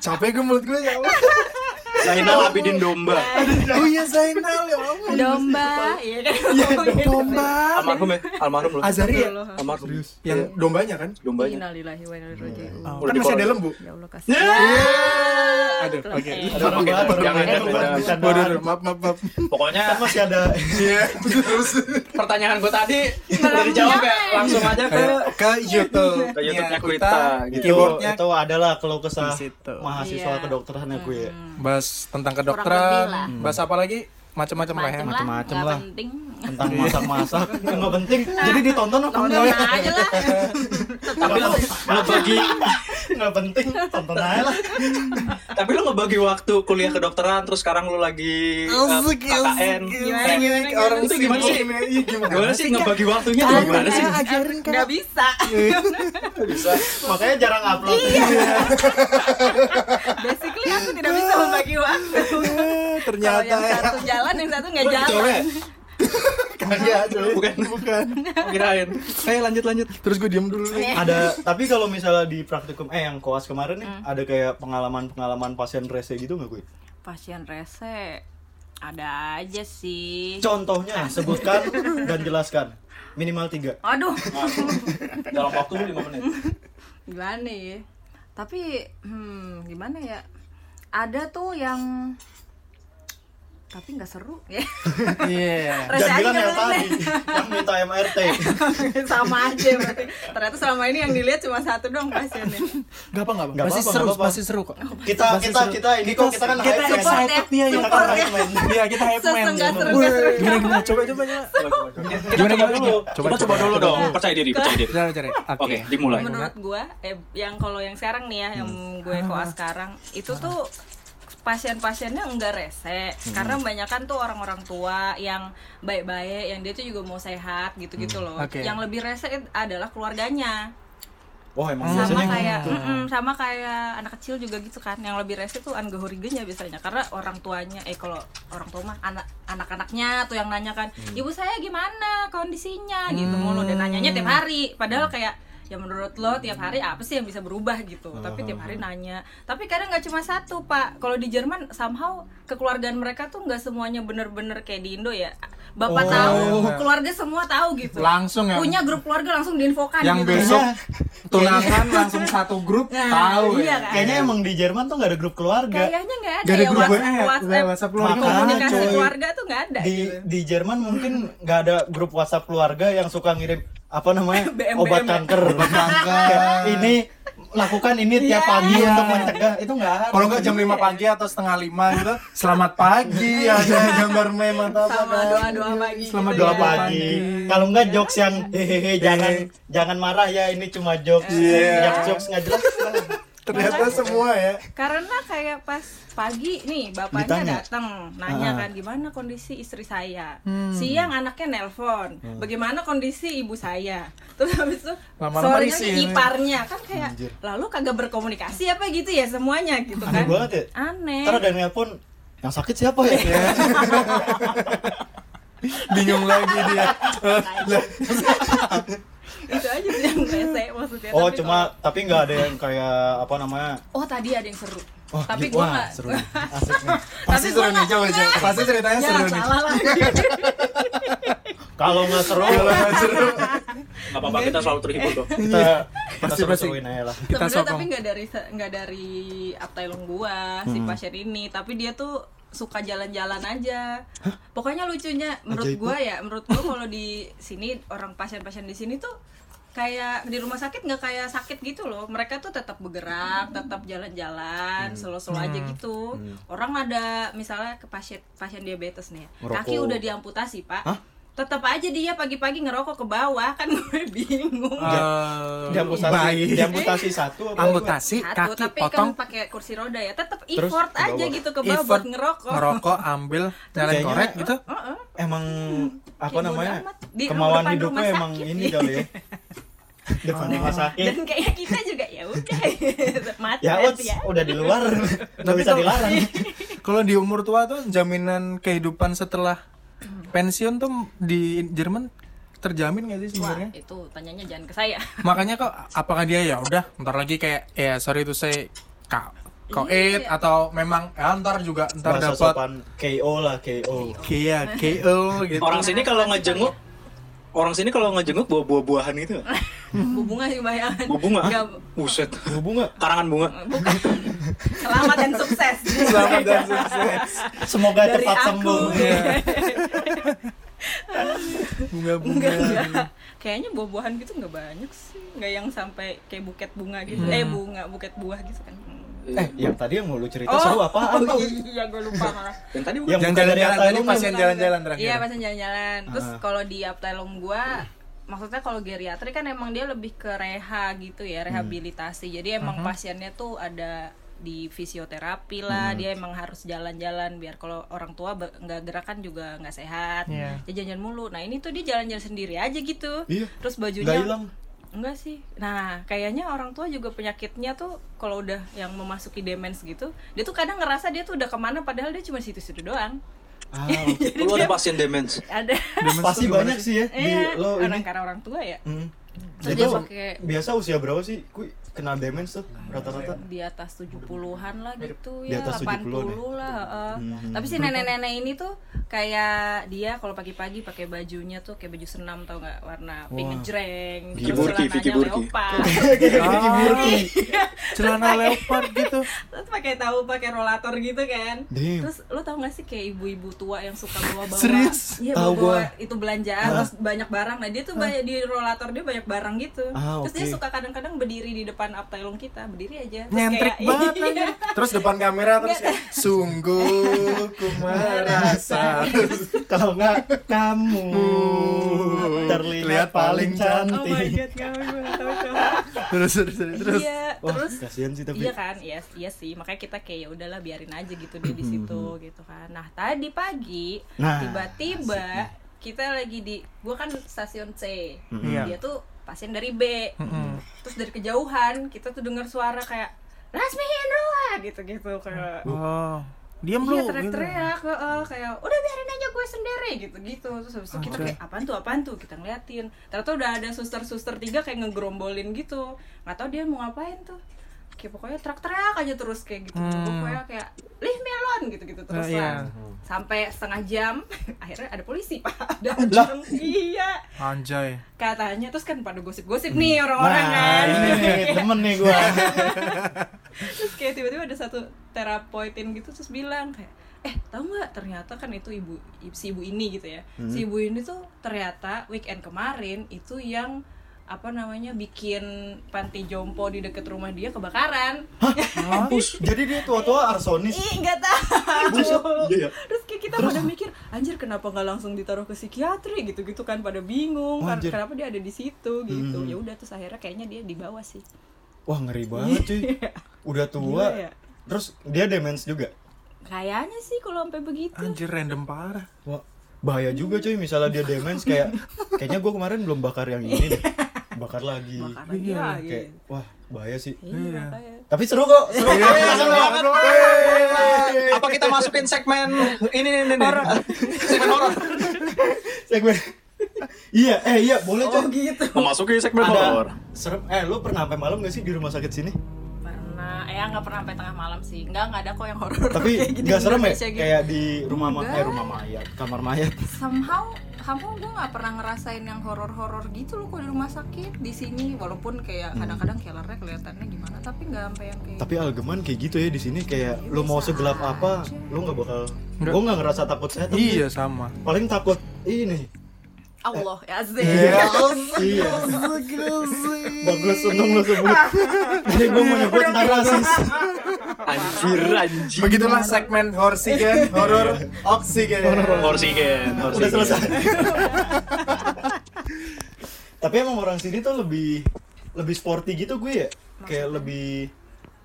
Capek gue mulut gue ya. Zainal Abidin Domba Oh iya Zainal ya Allah. domba iya kan Domba. almarhum ya almarhum loh Azari ya? almarhum Yang dombanya kan? dombanya Innalillahi wa inna ilaihi raji'un. Oh, kan masih ada lembu. Ya Allah kasih. Aduh, oke. Eh, Ada maaf, maaf, maaf. pokoknya Kan masih ada Iya, terus pertanyaan gue tadi udah dijawab ya langsung aja ke ke YouTube. Ke YouTube-nya Iya, Kuita, gitu. itu Keyboardnya itu adalah keluh kesah mahasiswa Iya. kedokteran ya gue. ya. bahas tentang kedokteran, bahas apa lagi? Macam-macam lah ya. Macem lah, nggak penting. Tentang masak-masak nggak penting. Jadi ditonton apa Tonton enggak? aja lah. tapi lo ngebagi Nggak penting, tonton aja lah. tapi lo ngebagi waktu kuliah kedokteran terus sekarang lo lagi uh, KKN Gimana, Eh, gimana, Orang itu gimana sih Iya, gimana? sih ngebagi waktunya tuh gimana sih Nggak bisa. bisa Makanya jarang upload. Basically aku tidak bisa membagi waktu. Kalau Ternyata yang ya. satu jalan, yang satu nggak jalan. Kagak, coy. bukan Bukan. kirain ayo lanjut lanjut Terus gue diem dulu nih. ada tapi kalau misalnya di praktikum eh yang koas kemarin nih ada kayak pengalaman-pengalaman pasien rese gitu nggak gue? Pasien rese ada aja sih. Contohnya sebutkan dan jelaskan minimal tiga. Aduh, dalam waktu 5 menit gimana ya? Tapi, hmm, gimana ya? Ada tuh yang tapi nggak seru ya. Iya. Rese Dan bilang yang kan, tadi yang minta MRT. sama aja berarti. Ternyata selama ini yang dilihat cuma satu dong pasiennya. Gak apa, gak apa. Nggak Masih seru, nggak masih seru kok. Kita kita kita ini kok kita kan kita hype man. excited nih ya. Kita kan hype man. Iya, kita hype man. Nggak seru. Gimana gimana? Coba coba coba. gimana gimana dulu coba coba dulu dong percaya diri percaya diri oke dimulai menurut gue eh, yang kalau yang sekarang nih ya yang gue koas sekarang itu tuh pasien-pasiennya enggak rese karena kebanyakan tuh orang-orang tua yang baik-baik yang dia tuh juga mau sehat gitu-gitu loh. Oke. yang lebih rese adalah keluarganya. Oh emang sama biasanya kayak gitu. mm-mm, sama kayak anak kecil juga gitu kan. Yang lebih rese tuh anggahoriganya biasanya. Karena orang tuanya eh kalau orang tua mah anak anak-anaknya tuh yang nanya kan ibu saya gimana kondisinya? Gitu mulu. Dan nanyanya tiap hari. Padahal kayak ya menurut lo tiap hari apa sih yang bisa berubah gitu tapi tiap hari nanya tapi kadang nggak cuma satu pak kalau di Jerman somehow kekeluargaan mereka tuh nggak semuanya bener-bener kayak di Indo ya bapak Oh. tahu keluarga semua tahu gitu Langsung ya. punya grup keluarga langsung diinfokan yang gitu besok tunangan langsung satu grup Nah, tahu iya ya. kan? Kayaknya emang di Jerman tuh nggak ada grup keluarga. kayaknya nggak ada, Nggak ada ya grup WhatsApp, WhatsApp, WhatsApp, WhatsApp keluarga. Komunikasi coy. keluarga tuh nggak ada di gitu. di Jerman mungkin nggak ada grup WhatsApp keluarga yang suka ngirim apa namanya BM. obat kanker. Obat kanker. ini lakukan ini tiap Iya. pagi Iya. untuk mencegah itu nggak ada. Kalau nggak jam 5 pagi atau setengah lima gitu, selamat pagi ada gambar meme atau apa sama kan. doa-doa pagi Selamat gitu doa ya. pagi. Kalau nggak jokes yang hehehe jangan jangan marah ya ini cuma jokes. Iya. Jokes jokes nggak jelas. Ternyata semua ya. karena kayak pas pagi nih bapaknya Ditanya. datang nanya Ah. kan gimana kondisi istri saya Hmm. siang anaknya nelpon bagaimana kondisi ibu saya terus habis itu sorenya iparnya kan kayak Anjir. lalu kagak berkomunikasi apa gitu ya semuanya gitu Aneh kan banget ya. aneh Ntar ada nelpon yang sakit siapa ya? Bingung lagi dia. Itu aja sih yang rese maksudnya Oh Tapi cuma tapi nggak ada yang kayak apa namanya? kalau- oh tadi ada yang seru Oh, tapi gitu. gua Wah, nggak seru nih. Asik nih. pasti Tapi seru nih nggak- coba coba. Pasti ceritanya ya seru nih. Kalau nggak seru, Kalau nggak seru, Gak apa-apa kita selalu terhibur kok. kita kita Pasti, seru-seruin aja lah. Kita sebenarnya sokong. tapi nggak dari nggak dari uptailung gua si pasien ini tapi dia tuh suka jalan-jalan aja. Pokoknya lucunya menurut gua ya menurut gua kalau di sini orang pasien-pasien di sini tuh kayak di rumah sakit nggak kayak sakit gitu loh. Mereka tuh tetap bergerak tetap jalan-jalan selo-selo aja gitu. Orang ada misalnya ke pasien pasien diabetes nih ya. Kaki udah diamputasi pak. Hah? Tetap aja dia pagi-pagi ngerokok ke bawah kan gue bingung Diamputasi, baik. diamputasi satu apa? Amputasi satu kaki tapi potong kan pakai kursi roda ya tetap effort aja bawah. gitu ke bawah effort buat ngerokok ngerokok ambil Kayaknya- korek gitu Heeh. Emang apa Kayak bodo namanya? Di Kemauan hidupnya emang ini kali ya. Depan rumah sakit. dan kayak kita juga ya udah mati Ya, berarti Ots, udah di luar, nggak Tapi bisa dilarang. kalau di umur tua tuh jaminan kehidupan setelah pensiun tuh di Jerman terjamin gak sih Wah, sebenarnya itu tanyanya jangan ke saya makanya kok apakah dia ya udah ntar lagi kayak ya sorry itu saya kak koit Iya. atau memang ya, ntar juga ntar dapat KO lah KO. kia KO gitu Orang sini kalau ngejenguk Orang sini kalau ngejenguk bawa buah-buahan gitu. Bu bunga sih bayangan bunga. Buset. Bunga. Karangan bunga. bukan selamat dan sukses. Selamat dan sukses. Semoga dari cepat aku. sembuh. Iya. bunga-bunga. Kayaknya buah-buahan gitu nggak banyak sih. Nggak yang sampai kayak buket bunga gitu. Eh bunga buket buah gitu kan. Hmm. Eh, yang tadi yang mau lu cerita seru apaan? oh, iya gue lupa malah Yang tadi Yang jalan-jalan tadi pasien jalan-jalan terakhir. Iya pasien jalan-jalan. Terus Ah. kalau di Aptelum gua maksudnya kalau geriatri kan emang dia lebih ke reha gitu ya, rehabilitasi. Jadi emang pasiennya tuh ada di fisioterapi lah, dia emang harus jalan-jalan biar kalau orang tua nggak gerakan juga nggak sehat. Dia jalan mulu. Nah, ini tuh dia jalan-jalan sendiri aja gitu. Iya. Terus bajunya hilang. Enggak sih. Nah, kayaknya orang tua juga penyakitnya tuh kalau udah yang memasuki demens gitu, dia tuh kadang ngerasa dia tuh udah ke mana padahal dia cuma situ-situ doang. Ah, Lu ada pasien demens. Ada. Demens pasti banyak sih? ya di Iya, lo orang ini. karena orang tua ya. Hmm. Terus Jadi dia pakai biasa usia berapa sih? Kui kena demens tuh rata-rata. di atas 70-an lah gitu Di ya, atas 80 70-an ya? lah, heeh. Hmm. Tapi si nenek-nenek ini tuh kayak dia kalau pagi-pagi pakai bajunya tuh kayak baju senam tau nggak warna pink Wah. ngejreng, Vicky terus Burki, Vicky celananya Burki. leopard. Ah, celana leopard gitu terus pakai tahu pakai rollator gitu kan. Damn. Terus lo tau gak sih kayak ibu-ibu tua yang suka bawa-bawa Serius? Iya, Tahu bawa gua. itu belanjaan terus banyak barang. Nah, dia tuh banyak di rollator dia banyak barang gitu. Ah, terus dia suka kadang-kadang berdiri di depan uptailung kita, berdiri aja. Terus nyentrik kayak- banget Iya. aja. terus depan kamera terus kayak, sungguh ku merasa Kalau nggak kamu terlihat Lihat paling paling Oh my cantik. god, kamu tahu terus terus terus, terus. Iya, Wah, terus kasihan sih tapi. Iya kan, iya, iya sih. Makanya kita kayak ya udahlah biarin aja gitu dia di Mm-hmm. situ gitu kan. Nah, tadi pagi Nah, tiba-tiba kita lagi di gua kan stasiun C. Iya. Dia tuh pasien dari B. Mm-mm. Terus dari kejauhan kita tuh dengar suara kayak Rasmi Hendra gitu-gitu kayak oh diam lu Iya gitu. teriak-teriak heeh, kayak udah biarin aja gue sendiri gitu-gitu. Terus habis itu kita kayak apaan tuh apaan tuh? Kita ngeliatin. Ternyata udah ada suster-suster tiga kayak ngegerombolin gitu. Nggak tahu dia mau ngapain tuh kayak pokoknya teriak-teriak aja terus kayak gitu. Hmm. pokoknya kayak leave me alone gitu-gitu terus iya. lah. Sampai setengah jam akhirnya ada polisi pak. Datang iya. Anjay. Katanya terus kan pada gosip-gosip nih orang-orang Nah, kan. ini nih temen nih gua. terus kayak tiba-tiba ada satu terapeutin gitu terus bilang kayak eh tahu nggak ternyata kan itu ibu si ibu ini gitu ya. Si ibu ini tuh ternyata weekend kemarin itu yang apa namanya bikin panti jompo di deket rumah dia kebakaran Mampus. Jadi dia tua-tua arsonis. ih nggak tahu iya ya? terus kayak kita pada mikir anjir kenapa nggak langsung ditaruh ke psikiatri gitu gitu kan pada bingung kan kenapa dia ada di situ gitu ya udah terus akhirnya kayaknya dia dibawa sih Wah, ngeri banget cuy. Udah tua. Gila ya? Terus dia demens juga. kayaknya sih kalau sampai begitu anjir random parah Wah, bahaya juga cuy misalnya dia demens kayak kayaknya gua kemarin belum bakar yang ini deh. Bakar lagi. Bakar lagi lagi. Kayak wah, bahaya sih. Iya, makanya. Tapi seru kok. Seru. Seru banget. Apa kita masukin segmen ini nih nih, nih. Segmen horor. Segmen. Iya, eh iya, boleh Oh cuy. gitu. Memasuki segmen horor. Serem. Eh, lu pernah sampai malam gak sih di rumah sakit sini? Ya nggak pernah sampai tengah malam sih. Nggak nggak ada kok yang horor. Tapi nggak serem ya? Gitu. Kayak di rumah ma Enggak. eh rumah mayat, kamar mayat. somehow somehow gue nggak pernah ngerasain yang horor-horor gitu loh kok di rumah sakit di sini walaupun kayak Hmm. kadang-kadang killernya kelihatannya gimana tapi nggak sampai yang kayak Tapi algeman kayak gitu ya di sini kayak lu mau segelap apa, lu nggak bakal. Gua nggak ngerasa takut setan. iya sama Paling takut ini. Allah ya Azze Iya. Bagus untung lu sebut. Jadi gua mau nyebut rasis. Anjir, anjir. begitulah segmen horsigen horor oksigen Horsigen, Udah selesai. Tapi emang orang sini tuh lebih lebih sporty gitu gue ya. Kayak lebih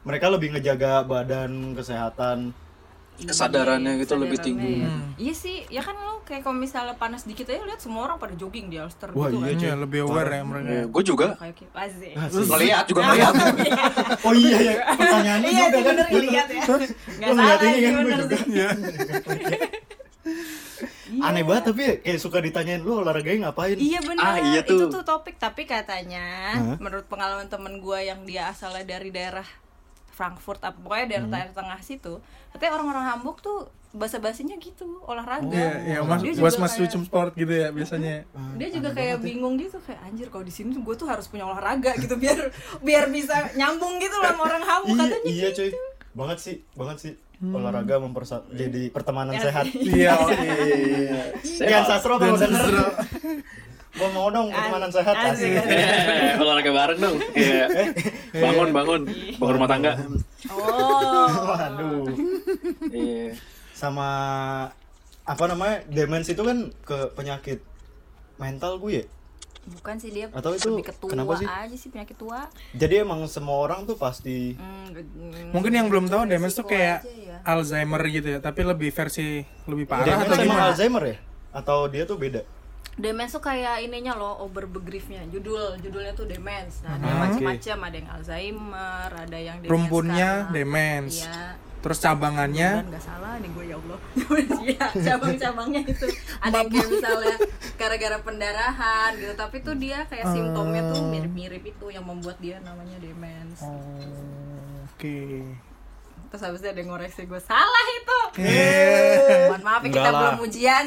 mereka lebih ngejaga badan, kesehatan. Kesadarannya gitu lebih tinggi. Kesadarannya. iya sih ya kan lo kayak kalau misalnya panas dikit aja lihat semua orang pada jogging di Ulster Wah, gitu iya, kan cuy. Iya, lebih aware ya mereka gue juga. kayak kayak Azze Melihat juga melihat. Oh iya ya, pertanyaannya iya juga kan. ya Lu ngeliat salah ini kan gue juga. sih Aneh banget tapi ya, kayak suka ditanyain lu olahraganya ngapain? Iya benar. Ah, iya Itu tuh. tuh topik tapi katanya Hah? menurut pengalaman temen gue yang dia asalnya dari daerah Frankfurt apa pokoknya daerah Hmm. daerah tengah situ. Katanya orang-orang Hamburg tuh basa-basinya gitu olahraga. Iya, iya, mas, Dia mas, juga mas kayak- Sport gitu ya biasanya. Dia juga kayak bingung gitu kayak anjir kalau di sini gue tuh harus punya olahraga gitu biar biar bisa nyambung gitu loh sama orang Hamburg Iya, katanya iya gitu. cuy. Banget sih, banget sih. Olahraga mempersat jadi pertemanan Ya, sehat. Iya, Kian Sastro kalau denger Sastro. gua mau dong pertemanan sehat Asik. Eh, olahraga bareng dong. Iya. Bangun, bangun. Bangun rumah tangga. Oh. Waduh. Iya. Sama apa namanya? Demens itu kan ke penyakit mental gue ya. Bukan sih dia Atau itu lebih ketua kenapa sih? aja sih penyakit tua. Jadi emang semua orang tuh pasti Hmm, Mungkin yang belum tahu demens tuh kayak aja ya. Alzheimer gitu ya, tapi lebih versi lebih parah Demens atau gimana? Alzheimer ya? Atau dia tuh beda? Demens tuh kayak ininya loh, overbegriefnya. Judul, judulnya tuh demens. Nah, ada Ah, macam-macam, ada yang Alzheimer, ada yang demens Rumpunnya karena- demens. Iya. Terus cabangannya nggak salah nih gue ya Allah. Iya, cabang-cabangnya itu. Ada yang kayak misalnya gara-gara pendarahan gitu, tapi tuh dia kayak simptomnya tuh mirip-mirip itu yang membuat dia namanya demens. Oh, Oke. Terus habis itu ada yang ngoreksi gue salah itu. Eh. Mohon maaf ya Enggak kita lah. belum ujian.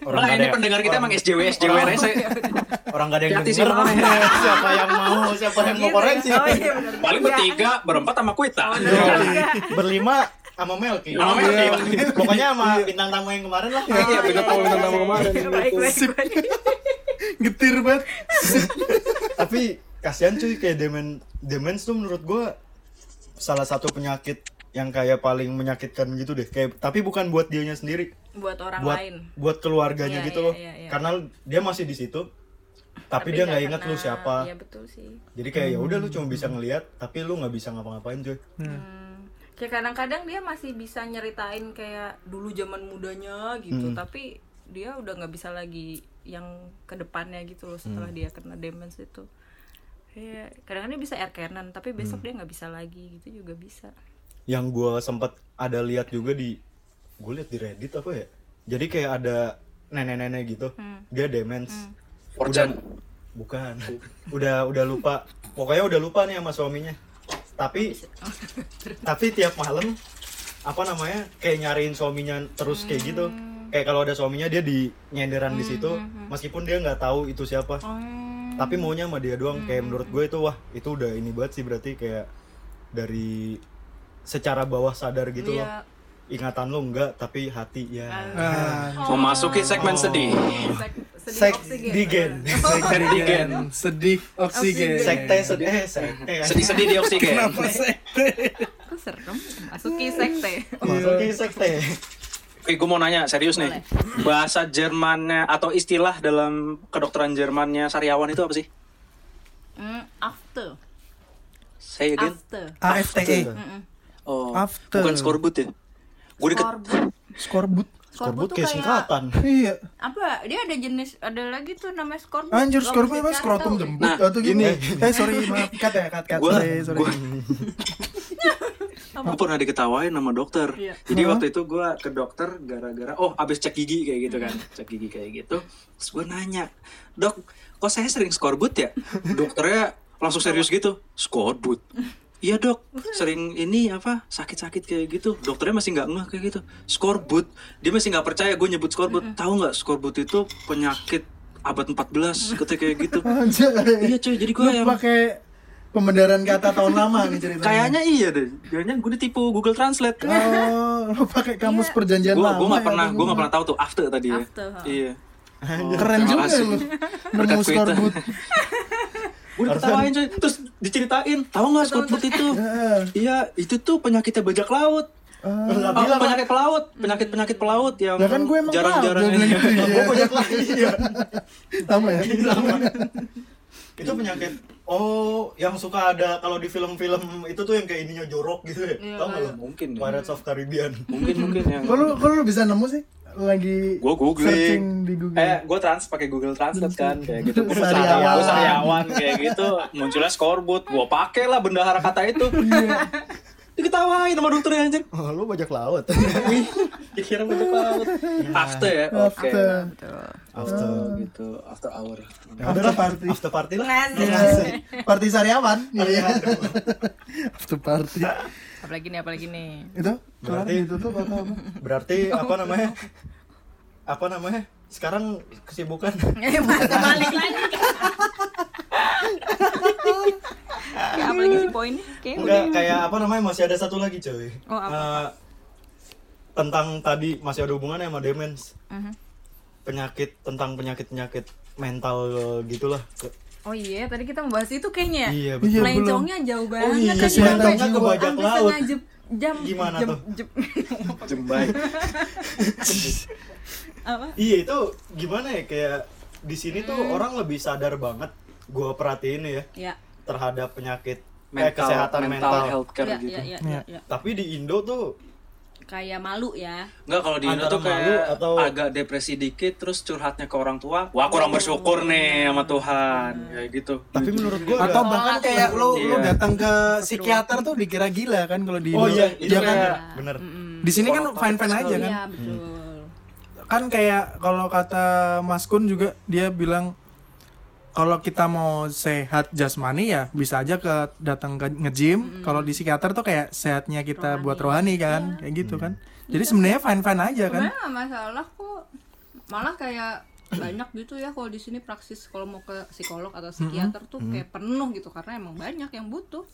Orang Nah, ini ada- pendengar kita emang SJW, SJW Orang- orang gak ada yang denger siapa yang mau siapa yang mau Gitu ya. koreksi Oh iya. Paling bertiga, berempat sama Kuita. berlima sama Melki Sama Melki. pokoknya sama bintang tamu yang kemarin lah Iya, bintang tamu bintang tamu kemarin. Baik, baik, baik. Getir banget. tapi kasihan cuy kayak demen demens tuh menurut gua salah satu penyakit yang kayak paling menyakitkan gitu deh kayak tapi bukan buat dianya sendiri Buat orang buat lain. buat keluarganya Iya, gitu iya, loh iya, iya. karena dia masih di situ tapi, dia nggak inget lu siapa Iya betul sih. jadi kayak ya udah lu cuma bisa ngelihat tapi lu nggak bisa ngapa-ngapain cuy Hmm. Kayak kadang-kadang dia masih bisa nyeritain kayak dulu zaman mudanya Hmm. gitu, tapi dia udah nggak bisa lagi yang ke depannya gitu loh Hmm. setelah dia kena demens itu. Iya, kadang-kadang dia bisa air cannon, tapi Hmm. besok dia nggak bisa lagi gitu juga bisa. Yang gua sempat ada lihat juga di gue liat di Reddit apa ya? Jadi kayak ada nenek-nenek gitu. Dia demens. Fortune. bukan. Udah udah lupa. Pokoknya udah lupa nih sama suaminya. Tapi tapi tiap malam apa namanya kayak nyariin suaminya terus kayak gitu. Kayak kalau ada suaminya dia di nyenderan di situ. meskipun dia nggak tahu itu siapa. Tapi maunya sama dia doang. Kayak menurut gue itu wah itu udah ini banget sih berarti kayak dari secara bawah sadar gitu loh Iya. ingatan lo enggak tapi hati ya Ah, Memasuki segmen sedih. Sedih Sek oksigen. digen Oksigen, sedih oksigen. sekte sedih eh sekte Sedih-sedih di oksigen. Kenapa sekte? Kok serem? Masuki sekte. masuki sekte Oke, gue mau nanya serius nih. Bahasa Jermannya atau istilah dalam kedokteran Jermannya Sariawan itu apa sih? Hmm, after. Say again. After. AFTE. Oh, After. bukan skorbut ya? Gue deket. Skorbut. Skorbut. kayak singkatan Iya. apa? Dia ada jenis ada lagi tuh namanya skorbut. Anjir, skorbut cari skrotum jembut Nah, atau gini. Eh, sorry, maaf. Cut ya, cut, cut. Gua- Sorry, sorry. gua- Gue pernah diketawain sama dokter. Iya. Jadi waktu itu gue ke dokter gara-gara oh abis cek gigi kayak gitu kan, cek gigi kayak gitu. Terus gue nanya, dok, kok saya sering skorbut ya? Dokternya langsung serius gitu, skorbut. Iya dok, sering ini apa sakit-sakit kayak gitu. Dokternya masih nggak ngeh kayak gitu. Skorbut, dia masih nggak percaya gue nyebut skorbut. Tahu nggak skorbut itu penyakit abad 14 katanya kayak gitu. Iya cuy, jadi gue yang pakai pembenaran kata tahun lama nih ceritanya. kayaknya iya deh. Jangan gue ditipu Google Translate. Oh, lu pakai kamus perjanjian gue lama. gue nggak ya, pernah gue nggak pernah tahu tuh after tadi ya After, ha. iya Keren Terima juga lu. Berkat Nemu skorbut. gue diketawain coy. Terus diceritain tahu nggak skorbut itu? Iya itu tuh penyakitnya bajak laut. Nggak Oh, bilang, penyakit pelaut penyakit penyakit pelaut yang Lah kan gue emang jarang-jarang ini. Iya. gue banyak lagi ya Sama ya? itu penyakit oh yang suka ada kalau di film-film itu tuh yang kayak ininya jorok gitu ya? Iya, tau nggak lo mungkin ya. Pirates of Caribbean. Mungkin mungkin yang kok lu bisa nemu sih? Lagi gue googling di Google. eh gue trans pakai Google Translate kan kayak gitu gue Sariawan. gue sariawan kayak gitu munculnya skorbut gue pakai lah bendahara kata itu diketawain sama dokternya anjir oh lu bajak laut dikira bajak laut after ya oke After. Betul. after gitu after hour After party. after party lah Ngasih. Party Sariawan. Iya. After party. Apalagi nih, apalagi nih. Itu Berarti- ditutup atau apa? berarti apa namanya apa namanya sekarang kesibukan Eh, balik lagi. Kayak apa lagi sih poinnya? Kayak enggak kayak apa namanya masih ada satu lagi coy Oh, apa? Eh, tentang tadi masih ada hubungannya sama demens Mhm. penyakit tentang penyakit penyakit mental gitulah Oh iya, tadi kita membahas itu kayaknya. iya Iya, betul belum. Melencongnya jauh banget. iya, kan sampai- ke bajak laut. jam, jam Gimana jam, tuh? jam- jembai apa? Iya itu gimana ya kayak di sini tuh orang lebih sadar banget gue perhatiin ya Ya. terhadap penyakit eh, mental kesehatan mental, mental. healthcare Ya, gitu ya, ya, Iya. ya, ya. Tapi di Indo tuh Kayak malu ya. Enggak kalau di Indo Antara tuh kayak malu atau- agak depresi dikit terus curhatnya ke orang tua. Wah, kurang bersyukur nih sama Tuhan. Kayak gitu. tapi menurut gue Atau ada bahkan kayak lu lu Iya. datang ke psikiater tuh dikira gila kan kalau di Oh iya, itu Iya kan? kayak bener. Di sini kan fine fine aja kan. Iya, betul. Kan kayak kalau kata Mas Kun juga dia bilang kalau kita mau sehat jasmani ya bisa aja ke datang ke nge-gym. Kalau di psikiater tuh kayak sehatnya kita buat rohani kan, kayak gitu kan. Jadi sebenarnya fine fine aja kan. Sebenarnya masalah kok. Malah kayak banyak gitu ya kalau di sini praksis kalau mau ke psikolog atau psikiater tuh kayak penuh gitu karena emang banyak yang butuh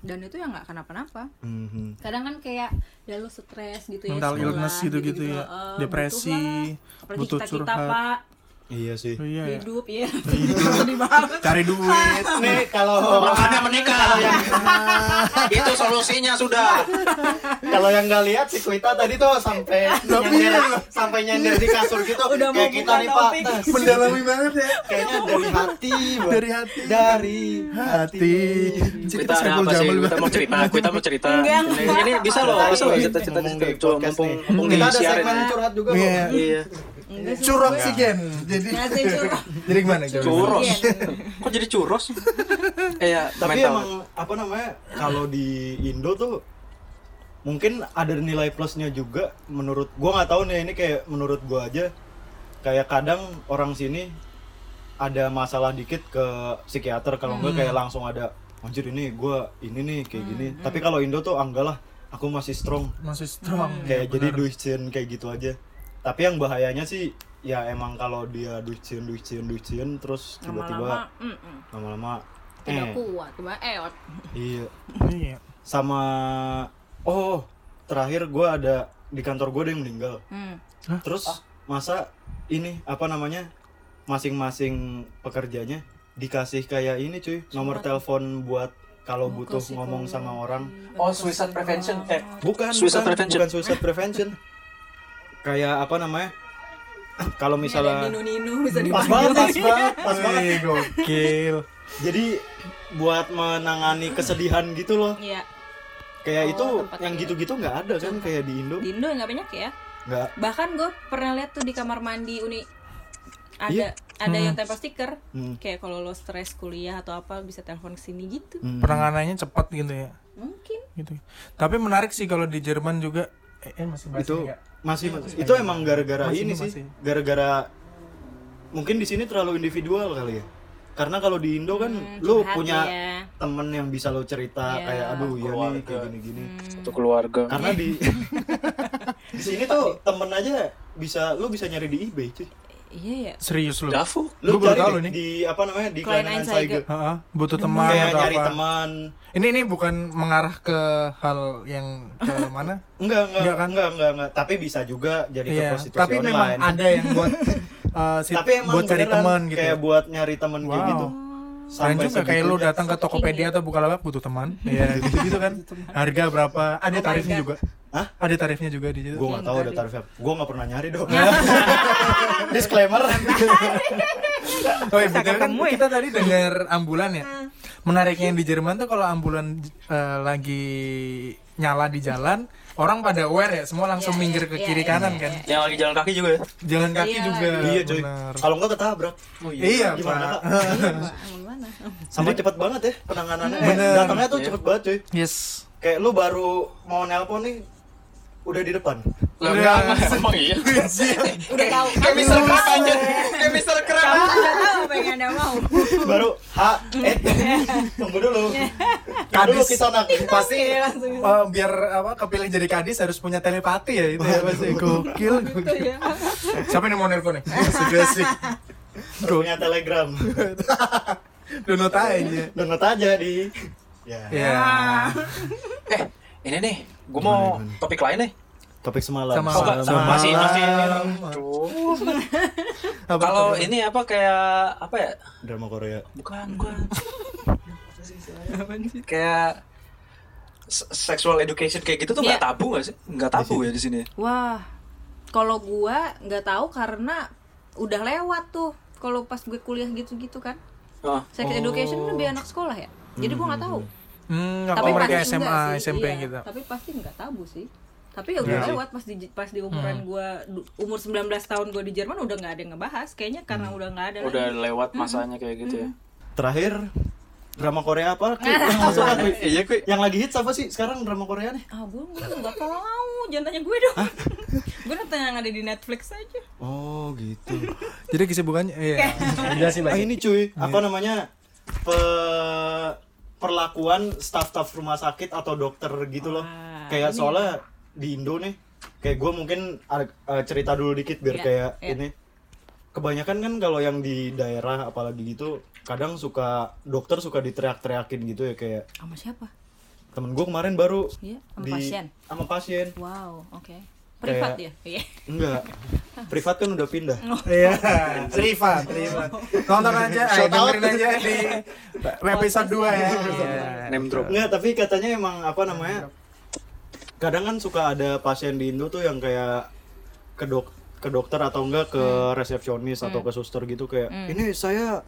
dan itu ya nggak kenapa-napa Mhm. kadang kan kayak ya lu stres gitu ya Mental sekolah, illness gitu-gitu ya. Eh, Depresi, butuh lah. apalagi butuh kita kita curhat. pak Iya sih. Oh, iya ya. hidup ya sedih banget Cari duit. Nih kalau Makanya menikah. Itu solusinya sudah. kalau yang nggak lihat si Kuita tadi tuh sampai nyender sampai nyender di kasur gitu Udah mau kayak kita nih Pak. Mendalami banget ya. Kayaknya dari hati. Dari hati. dari Hati. Kita ada apa sih? Kita mau cerita, kita mau cerita. Ini, bisa loh, bisa loh cerita-cerita cerita. mumpung Kita ada segmen curhat juga. Iya. Iya. enggak sih Curok oksigen. Jadi ngasih curhat jadi gimana? Curos. Iya. Kok jadi curos? Eh ya, Tapi mental. emang apa namanya? Kalau di Indo tuh mungkin ada nilai plusnya juga menurut gua nggak tahu nih ini kayak menurut gua aja kayak kadang orang sini ada masalah dikit ke psikiater kalau enggak kayak langsung ada anjir ini gua ini nih kayak gini tapi kalau Indo tuh enggak lah aku masih strong masih strong kayak jadi duicin kayak gitu aja tapi yang bahayanya sih ya emang kalau dia duicin duicin duicin terus tiba-tiba lama-lama tidak eh, kuat coba eot iya. Iya. Sama oh terakhir gua ada di kantor gue ada yang meninggal. Hmm. terus masa ini apa namanya masing-masing pekerjanya dikasih kayak ini cuy nomor telepon buat kalau butuh ngomong sama orang. Oh, suicide prevention. Eh, bukan Suicide bukan, prevention. bukan suicide prevention kayak apa namanya? Kalau misalnya Nino Nino bisa pas banget pas banget pas banget. gokil. Jadi buat menangani kesedihan gitu loh. Iya, kayak Oh, itu yang gitu-gitu nggak ada kan kayak di Indo. Di Indo nggak banyak ya? Nggak. Bahkan gue pernah lihat tuh di kamar mandi uni ada Iya. ada yang tempel stiker. Hmm. kayak kalau lo stres kuliah atau apa bisa telepon ke sini gitu. Hmm. penanganannya cepat gitu ya? Mungkin. Gitu. Tapi menarik sih kalau di Jerman juga eh, eh, masih itu nggak? masih itu emang gara-gara ini masih. sih gara-gara mungkin di sini terlalu individual kali ya karena kalau di Indo kan lu curhat punya dia. temen yang bisa lo cerita Iya. kayak aduh ya nih kayak gini-gini satu keluarga. karena di di sini tuh temen aja bisa lu bisa nyari di eBay cuy iya ya serius lu? Dafu. lu Gua baru cari tahu di, nih. di apa namanya? Di Kleinanzeiger. Kleinanzeiger Heeh, butuh teman kayak atau nyari apa? teman. Ini ini bukan mengarah ke hal yang ke mana? Enggak enggak Enggak kan? enggak enggak enggak. Tapi bisa juga jadi ke iya prostitusi tapi online. memang ada yang buat eh, si- tapi emang buat cari teman gitu. kayak buat nyari teman Wow. gitu Keren juga kayak lu datang ke Tokopedia atau Bukalapak butuh teman. Iya, gitu gitu kan. Harga berapa? Ada tarifnya juga. Hah? Ada tarifnya juga di situ. gue nggak tahu ada tarifnya gue nggak pernah nyari dong disclaimer Oh, iya, betul kan kita tadi dengar ambulan ya. Menariknya yang di Jerman tuh kalau ambulan eh, lagi nyala di jalan, orang pada aware ya, semua langsung minggir ke iya, kiri iya, kanan kan. Yang lagi jalan kaki juga ya. Jalan kaki Iya, juga. iya coy benar. kalau nggak ketabrak Iya, gimana Pak. Pak? mana sama cepet banget ya penanganannya Eh, datangnya tuh cepet banget cuy Yes. kayak lu baru mau nelpon nih udah di depan. Lah enggak, enggak. emang iya. udah tahu. Kayak Mister Krab aja. Kayak kamu udah tahu apa yang anda mau. Baru ha eh tunggu dulu. Tunggu dulu Kadis. kita nak Pasti Iya, eh, biar apa kepilih jadi kadis harus punya telepati ya itu ya pasti gokil. gitu ya. Siapa yang mau nelpon nih? Asik-asik. punya telegram. Download aja. download aja di ya. Ya. Eh, ini nih, gue mau topik lain nih. topik semalam Sama- Oh, Semalam. masih masih. Kalau ini apa kayak apa ya? drama Korea Bukan, bukan. kayak se- sexual education kayak gitu tuh nggak Iya. tabu nggak sih? Nggak tabu ya di sini. wah kalau gua nggak tahu karena udah lewat tuh kalau pas gue kuliah gitu-gitu kan Oh. sex education kan lebih anak sekolah ya jadi gua nggak tahu Hmm, apa tapi mereka pasti SMA, enggak sih, SMP iya. gitu. tapi pasti nggak tabu sih. Tapi ya udah Iya sih. lewat pas di pas di umuran gua du- umur 19 tahun gua di Jerman udah nggak ada yang ngebahas. Kayaknya karena udah nggak ada Udah lagi. lewat masanya kayak gitu ya. terakhir drama Korea apa? Yang masuk? Iya, Kui. yang lagi hits apa sih sekarang drama Korea nih? Ah gua gua nggak tahu. Jangan tanya gue dong. Gue nonton yang ada di Netflix aja. Oh gitu. Jadi kesibukannya iya. Jelasin ah ini cuy. Apa namanya? Pe- perlakuan staf-staf rumah sakit atau dokter gitu loh Wah, kayak ini. soalnya di Indo nih kayak gue mungkin ada- eh, cerita dulu dikit biar Iya, kayak iya. ini kebanyakan kan kalau yang di daerah apalagi gitu kadang suka dokter suka diteriak-teriakin gitu ya kayak sama siapa temen gue kemarin baru Iya, sama di pasien. sama pasien wow oke privat ya Kayak- iya enggak privat kan udah pindah Iya, privat, privat. Nonton aja, eh, dengerin aja di episode 2 ya. Iya. Name drop. Enggak, tapi katanya emang apa namanya? Kadang kan suka ada pasien di Indo tuh yang kayak ke dok ke dokter atau enggak ke Hmm. resepsionis atau ke suster gitu kayak ini saya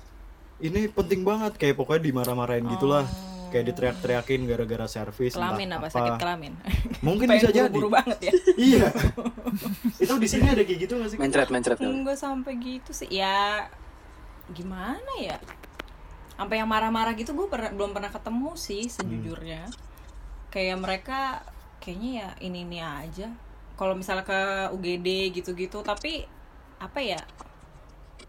ini penting banget kayak pokoknya dimarah-marahin gitulah. Kayak diteriak-teriakin gara-gara servis entah kelamin apa sakit kelamin Mungkin bisa jadi. buru-buru banget ya iya. itu di sini ada kayak gitu gak sih? Mencret, mencret. kali. enggak sampai gitu sih ya gimana ya sampai yang marah-marah gitu gue pernah belum pernah ketemu sih sejujurnya kayak mereka kayaknya ya ini ini aja kalau misalnya ke UGD gitu-gitu tapi apa ya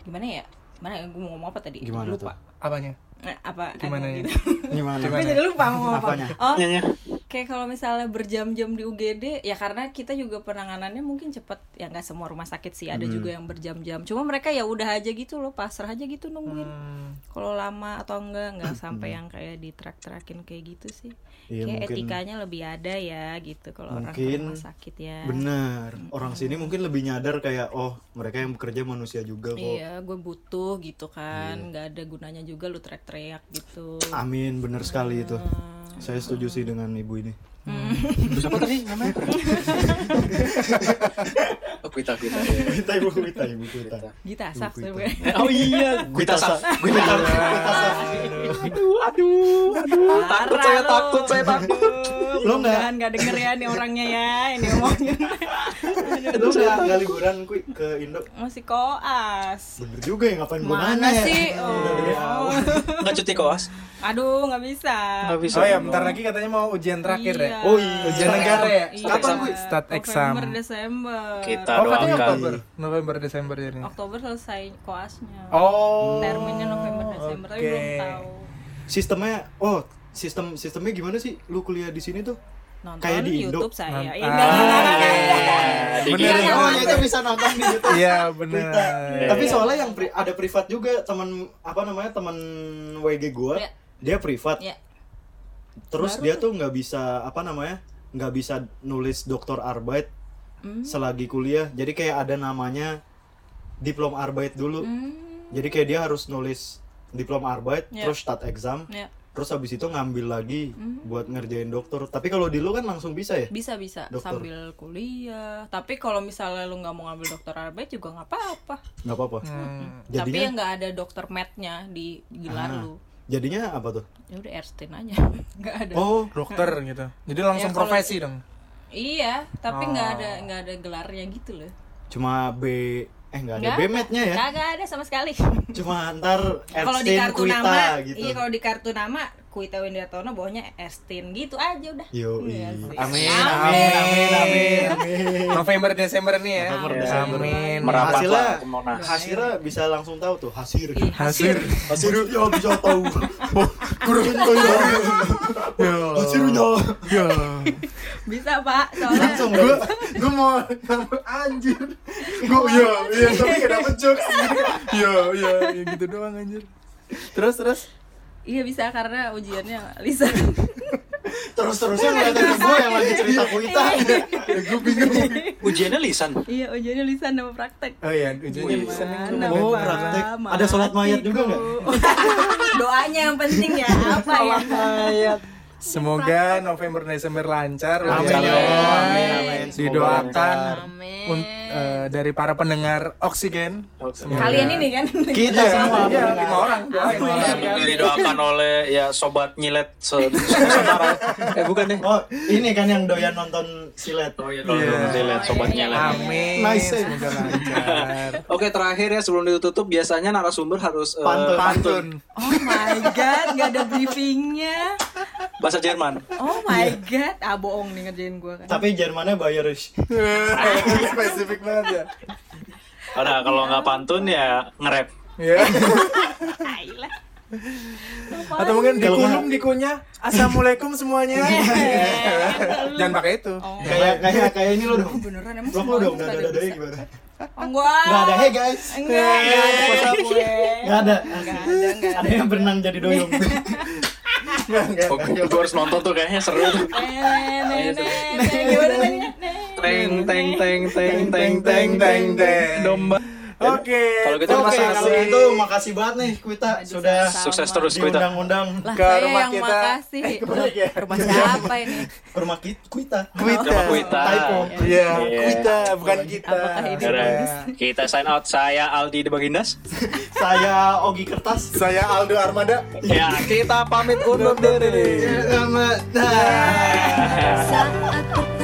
gimana ya mana gue mau ngomong apa tadi Gimana lupa Apanya? Eh, apa Gimana gitu. Gimana? gue jadi lupa mau ngomong apa oh Nyanyi. Kayak kalau misalnya berjam-jam di UGD ya karena kita juga penanganannya mungkin cepet. Ya nggak semua rumah sakit sih ada juga yang berjam-jam. Cuma mereka ya udah aja gitu loh pasrah aja gitu nungguin. Hmm, kalau lama atau enggak nggak sampai yang kayak di track-trackin kayak gitu sih. Iya, kayak mungkin- etikanya lebih ada ya gitu kalau orang ke rumah sakit ya. Benar. Orang sini mungkin lebih nyadar kayak oh mereka yang bekerja manusia juga kok. iya gue butuh gitu kan. Nggak ada gunanya juga lu teriak-teriak gitu. Amin, benar sekali itu. Saya setuju sih dengan ibu Winnie. Ini. Terus apa tadi namanya? oh, Kuita, Kuita. Kita ibu kita ibu kita. Gita sak sebenarnya. Oh iya, Kuita Sa. Sa. Kuita Sa. Kuita Sa. Aduh, aduh, aduh. Takut saya, takut saya, takut. Lo nggak Mudah-mudahan nggak denger ya nih orangnya ya ini ngomongin lo nggak nggak liburan kui ke Indo? masih koas Bener juga ya ngapain gue mana nanya ya? sih awal. oh. Nggak cuti koas? aduh nggak bisa Nggak bisa. Oh ya, bentar lagi katanya mau ujian terakhir Iya. Ya. Oh iya. Ujian negara ya? Iya. Kapan gue start exam? November Desember Kita Oh, doakan. Oktober, November, Desember jadi. Oktober selesai koasnya Oh. terminnya November Desember tapi oke. belum tahu Sistemnya oh sistem sistemnya gimana sih lu kuliah di sini tuh? nonton Kayak di Indo. YouTube saya Nont- ya Ah, enggak enggak, enggak, enggak. Di Bener ya? Oh, ya itu bisa nonton di YouTube. Iya, bener. Kita. Tapi soalnya yang pri- ada privat juga teman apa namanya teman WG gua, Iya. dia privat. ya Terus Baru dia tuh nggak bisa apa namanya nggak bisa nulis doktor arbeit Hmm. selagi kuliah. Jadi kayak ada namanya diplom arbeit dulu. Hmm, Jadi kayak dia harus nulis diplom arbeit, Iya. terus start exam, ya terus habis itu ngambil lagi Hmm. buat ngerjain dokter. Tapi kalau di lu kan langsung bisa ya? bisa bisa Dokter. sambil kuliah tapi kalau misalnya lu nggak mau ngambil dokter arbeit juga nggak apa-apa Nggak apa-apa. Hmm. tapi Jadinya yang nggak ada dokter mednya di Ah. gelar lu jadinya apa tuh? ya udah Erstin aja nggak ada Oh, Dokter gitu. Jadi langsung Ya, kalau- profesi dong. iya tapi nggak Oh. ada nggak ada gelarnya gitu loh cuma B eh nggak ada Nggak B-mednya ya? kagak ada sama sekali Cuma ntar kalau di Erstin kartu Kuita nama gitu. iya kalau di kartu nama Kuita Windiartono bawahnya Erstin gitu aja udah Yo, Iya amin, Amin. amin, amin, amin. November Desember nih ya. November, Ya, Desember. Amin. Merapat Hasilnya, ke Monas. hasilnya bisa langsung tahu tuh hasil. Ih, Hasil. Hasil ya bisa tahu. Kurang ya. Ya. Hasilnya. Ya. bisa pak soalnya Langsung Gue gue mau anjir. Gue ya, iya tapi dapet jokes. Ya, ya, ya gitu doang anjir. Terus terus. Iya bisa karena ujiannya Lisa Terus terusnya ngeliatin gue yang lagi cerita kuita. Ya, gue bingung. Ujiannya lisan. iya ujiannya Lisa nama praktek Oh iya, ujiannya bisa nih. Gimana, Oh, praktek. Ada sholat mayat juga nggak? Doanya yang penting ya apa ya? Semoga November Desember lancar. Amin, ya. Amin, amin. Didoakan Amin. Eh, dari para pendengar oksigen. Semoga- Kalian ini kan? Kita Iya, semua. iya, lima orang. Yang didoakan oleh ya sobat nyilet se saudara. Eh bukan deh. Oh, ini kan yang doyan nonton silet. Oh iya, Iya. nyilet sobat nyilet. Amin. Nice. Semoga lancar. Oke terakhir ya sebelum ditutup biasanya narasumber harus eh, Pantun. Pantun. Oh my god, gak ada briefingnya. bahasa Jerman. Oh my god, ah bohong nih ngerjain gue kan. Tapi Jermannya bayarish. Spesifik banget ya. Udah kalau nggak pantun ya nge-rap. Ya. Ailah. Atau mungkin dikulum dikunyah. Assalamualaikum semuanya. Jangan pakai itu. Oh, Kayak kayak kayak ini lo dong. beneran emang lo dong, nggak ada ada ada bisa? gimana? Oh, enggak. Nggak ada, hey guys. Enggak, enggak ada ada. Enggak ada, enggak Ada ada. yang berenang jadi doyong. Oh, gue harus nonton tuh kayaknya seru tuh. Gimana? Nen. Teng teng teng teng teng teng teng teng domba. Oke. Kalau gitu Oke, makasih. kalau itu makasih banget nih Kuita sudah sama. Sukses terus Kuita. diundang-undang Lah, Ke saya rumah yang kita. makasih. Eh, kebalik ya? Rumah siapa ini? ke rumah Ki- Kuita. Kuita. Sama Kuita. Typo. Iya, Iya. Kuita bukan kita. Apakah ini Yaudah, bagus? kita sign out. Saya Aldi de Bagindas. Saya Ogi Kertas. Saya Aldo Armada. Ya, kita pamit undur diri. Selamat. Sama